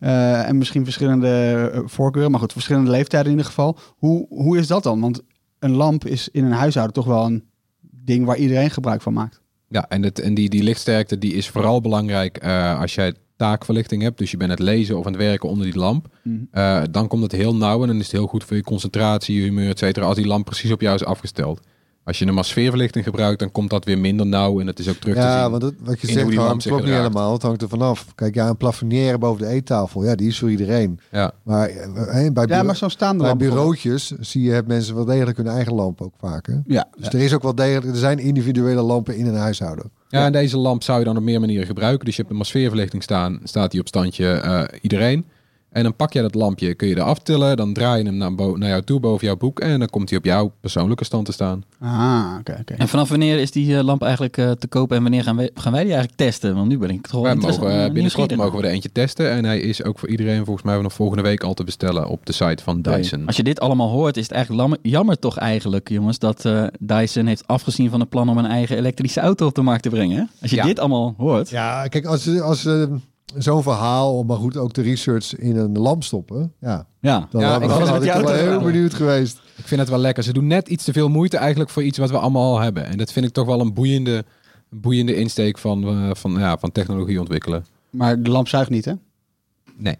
eh, en misschien verschillende eh, voorkeuren, maar goed, verschillende leeftijden in ieder geval. Hoe, hoe is dat dan? Want een lamp is in een huishouden toch wel een ding waar iedereen gebruik van maakt. Ja, en, het, en die, die lichtsterkte die is vooral belangrijk eh, als jij taakverlichting hebt. Dus je bent aan het lezen of aan het werken onder die lamp. Mhm. Eh, dan komt het heel nauw en dan is het heel goed voor je concentratie, je humeur, et cetera. Als die lamp precies op jou is afgesteld. Als je als sfeerverlichting gebruikt, dan komt dat weer minder nauw en het is ook terug te ja, zien. want het, wat je zegt zich klopt niet helemaal. Het hangt er vanaf. Kijk, ja, een plafonnière boven de eettafel, ja, die is voor iedereen. Ja, Maar eh, eh, bij, Ja, bureau- maar zo'n staande bij bureautjes zie je, hebben mensen wel degelijk hun eigen lamp ook vaak. Hè? Ja, Dus er is ook wel degelijk, er zijn individuele lampen in een huishouden. Ja, en deze lamp zou je dan op meer manieren gebruiken. Dus je hebt als sfeerverlichting staan, staat die op standje eh, iedereen. En dan pak je dat lampje, kun je eraf tillen, dan draai je hem naar, jou toe boven jouw boek en dan komt hij op jouw persoonlijke stand te staan. Ah, oké, oké. En vanaf wanneer is die eh, lamp eigenlijk eh, te kopen en wanneer gaan wij, gaan wij die eigenlijk testen? Want nu ben ik toch wel mogen, eh, binnenkort mogen we er eentje testen. En hij is ook voor iedereen volgens mij vanaf volgende week al te bestellen op de site van Dyson. Als je dit allemaal hoort, is het eigenlijk jammer toch eigenlijk, jongens, dat eh, Dyson heeft afgezien van het plan om een eigen elektrische auto op de markt te brengen. Als je Ja. dit allemaal hoort. Ja, kijk, als, als zo'n verhaal, maar goed, ook de research in een lamp stoppen. Ja, Ja. dan Ja, had ik had het ik wel heel benieuwd geweest. Ik vind het wel lekker. Ze doen net iets te veel moeite eigenlijk voor iets wat we allemaal al hebben. En dat vind ik toch wel een boeiende, boeiende insteek van, eh, van, ja, van technologie ontwikkelen. Maar de lamp zuigt niet, hè? Nee.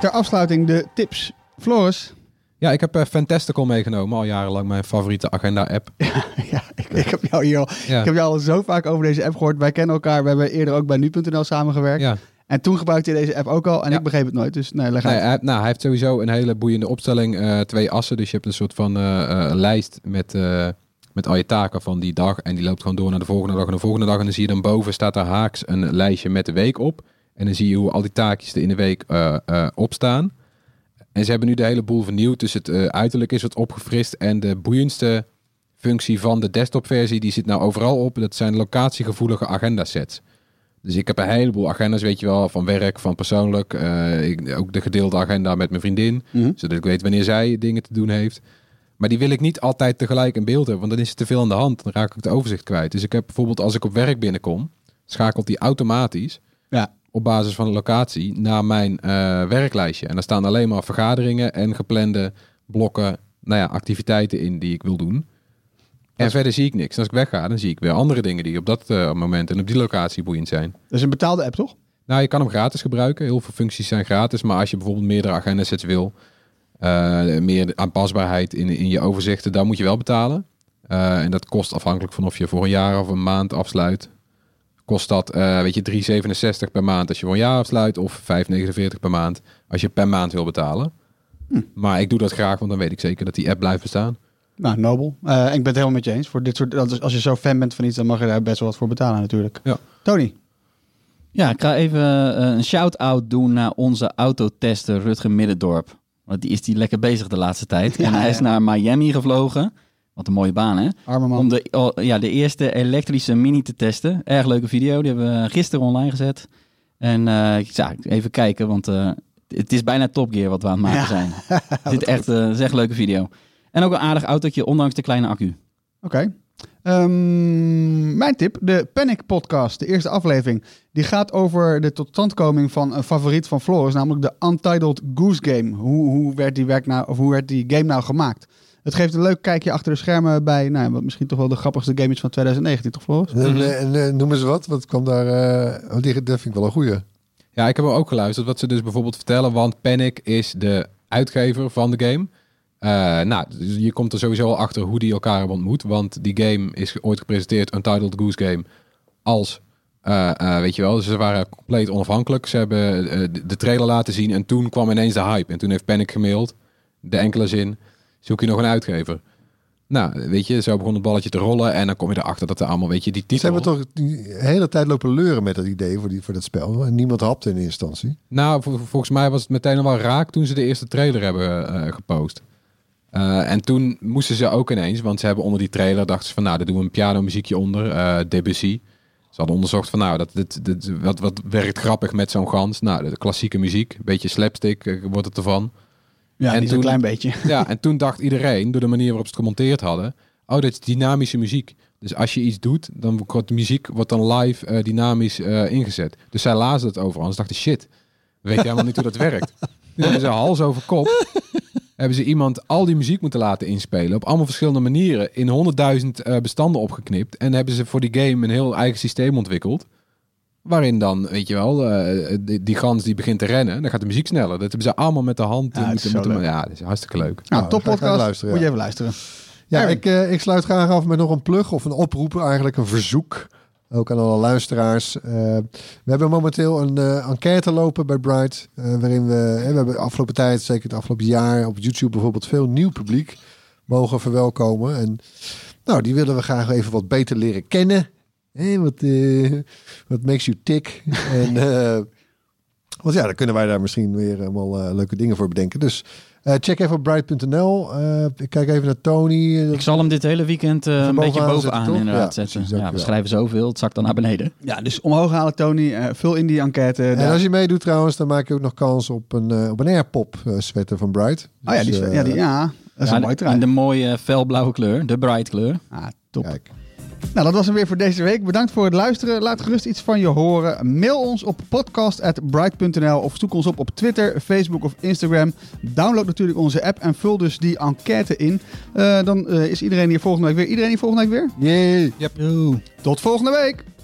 Ter afsluiting de tips. Floris. Ja, ik heb eh, Fantastical meegenomen. Al jarenlang mijn favoriete agenda-app. ja, ik, ik heb jou hier al, Ja. ik heb jou al zo vaak over deze app gehoord. Wij kennen elkaar. We hebben eerder ook bij nu.nl samengewerkt. Ja. En toen gebruikte je deze app ook al. En Ja. ik begreep het nooit. Dus nee, leg Nee, uit. hij, nou, hij heeft sowieso een hele boeiende opstelling. eh, twee assen. Dus je hebt een soort van eh, eh, lijst met, eh, met al je taken van die dag. En die loopt gewoon door naar de volgende dag en de volgende dag. En dan zie je dan boven staat daar haaks een lijstje met de week op. En dan zie je hoe al die taakjes er in de week eh eh, opstaan. En ze hebben nu de hele boel vernieuwd. Dus het eh, uiterlijk is wat opgefrist. En de boeiendste functie van de desktopversie, die zit nou overal op. Dat zijn locatiegevoelige agenda sets. Dus ik heb een heleboel agendas, weet je wel, van werk, van persoonlijk. Eh, ik, ook de gedeelde agenda met mijn vriendin, Mhm. zodat ik weet wanneer zij dingen te doen heeft. Maar die wil ik niet altijd tegelijk in beeld hebben, want dan is het te veel aan de hand. Dan raak ik het overzicht kwijt. Dus ik heb bijvoorbeeld als ik op werk binnenkom, schakelt die automatisch Ja. Op basis van de locatie naar mijn eh, werklijstje. En daar staan alleen maar vergaderingen en geplande blokken, nou ja, activiteiten in die ik wil doen. En verder zie ik niks. En als ik wegga, dan zie ik weer andere dingen die op dat eh, moment en op die locatie boeiend zijn. Dat is een betaalde app, toch? Nou, je kan hem gratis gebruiken. Heel veel functies zijn gratis. Maar als je bijvoorbeeld meerdere agendasets wil, eh, meer aanpasbaarheid in, in je overzichten, dan moet je wel betalen. En dat kost afhankelijk van of je voor een jaar of een maand afsluit. Kost dat, eh, weet je, 3,67 per maand als je voor een jaar afsluit. Of 5,49 per maand als je per maand wil betalen. Maar ik doe dat graag, want dan weet ik zeker dat die app blijft bestaan. Nou, nobel. Eh, ik ben het helemaal met je eens. Voor dit soort, als je zo fan bent van iets, dan mag je daar best wel wat voor betalen natuurlijk. Ja. Tony. Ja, ik ga even eh, een shout-out doen naar onze autotester Rutger Middendorp. Want die is die lekker bezig de laatste tijd. en hij ja. is naar Miami gevlogen. Wat een mooie baan, hè? Arme man. Om de, oh, ja, de eerste elektrische Mini te testen. Erg leuke video. Die hebben we gisteren online gezet. En eh, ik ja, even kijken, want eh, het is bijna Top Gear wat we aan het maken Ja. zijn. Dit is echt, eh, is echt een leuke video. En ook een aardig autootje, ondanks de kleine accu. Oké. Ehm, mijn tip, de Panic Podcast, de eerste aflevering. Die gaat over de totstandkoming van een favoriet van Floris, namelijk de Untitled Goose Game. Hoe, hoe, werd, die werk nou, of hoe werd die game nou gemaakt? Het geeft een leuk kijkje achter de schermen bij, nou, ja, wat misschien toch wel de grappigste game is van 2019, toch? En, eh, en, eh, noem eens wat. Wat kwam daar... eh, die, dat vind ik wel een goeie. Ja, ik heb er ook geluisterd wat ze dus bijvoorbeeld vertellen, want Panic is de uitgever van de game. Eh, nou, dus je komt er sowieso al achter hoe die elkaar hebben ontmoet, want die game is ooit gepresenteerd, Untitled Goose Game, als, eh, eh, weet je wel, ze waren compleet onafhankelijk. Ze hebben eh, de- de trailer laten zien en toen kwam ineens de hype. En toen heeft Panic gemaild, de enkele zin, zoek je nog een uitgever. Nou, weet je, zo begon het balletje te rollen en dan kom je erachter dat er allemaal, weet je, die Ze titel... hebben toch die hele tijd lopen leuren met dat idee voor, die, voor dat spel. En niemand hapte in eerste instantie. Nou, vol- volgens mij was het meteen al wel raak toen ze de eerste trailer hebben eh, gepost. Eh, en toen moesten ze ook ineens, want ze hebben onder die trailer dachten ze van, nou, daar doen we een piano muziekje onder, eh Debussy. Ze hadden onderzocht van, nou, dat, dit, dit, wat, wat werkt grappig met zo'n gans? Nou, de klassieke muziek, een beetje slapstick wordt het ervan. Ja, En niet toen- een klein beetje. Ja, en toen dacht iedereen, door de manier waarop ze het gemonteerd hadden, oh, dit is dynamische muziek. Dus als je iets doet, dan wordt de muziek wordt dan live eh, dynamisch eh, ingezet. Dus zij lazen het overal ze dachten, shit, we weten helemaal niet hoe dat werkt. Nu hebben ze hals over kop, hebben ze iemand al die muziek moeten laten inspelen op allemaal verschillende manieren in honderdduizend eh, bestanden opgeknipt en hebben ze voor die game een heel eigen systeem ontwikkeld. Waarin dan, weet je wel, eh, die, die gans die begint te rennen, dan gaat de muziek sneller. Dat hebben ze allemaal met de hand. Ja, moeten, ja, dat is hartstikke leuk. Nou, Nou, top podcast. luisteren, Moet je even luisteren. Ja, ik, eh, ik sluit graag af met nog een plug of een oproep, eigenlijk een verzoek. Ook aan alle luisteraars. Eh, we hebben momenteel een eh, enquête lopen bij Bright. waarin we, hè, we hebben de afgelopen tijd, zeker het afgelopen jaar, op YouTube bijvoorbeeld veel nieuw publiek mogen verwelkomen. En nou, die willen we graag even wat beter leren kennen. Hè, wat, eh, wat makes you tick. en, eh, want ja, dan kunnen wij daar misschien weer allemaal eh, leuke dingen voor bedenken. Dus eh, check even op bright.nl. Eh, ik kijk even naar Tony. Ik zal hem dit hele weekend eh, een beetje bovenaan zetten, inderdaad Ja, zetten. precies, Ja, we schrijven zoveel, het zakt dan naar beneden. Ja, dus omhoog halen, Tony. Eh, vul in die enquête. En Daar- als je meedoet trouwens, dan maak je ook nog kans op een, eh, op een airpop eh, sweater van Bright. oh ja, die, Dus, eh, ja, die, ja, dat is Ja, een mooi in trui. de mooie felblauwe kleur, de bright kleur. Ah, top. Kijk. Nou, dat was hem weer voor deze week. Bedankt voor het luisteren. Laat gerust iets van je horen. Mail ons op podcast.bright.nl of zoek ons op op Twitter, Facebook of Instagram. Download natuurlijk onze app en vul dus die enquête in. Eh, dan eh, is iedereen hier volgende week weer. Iedereen hier volgende week weer? Yay! Tot volgende week!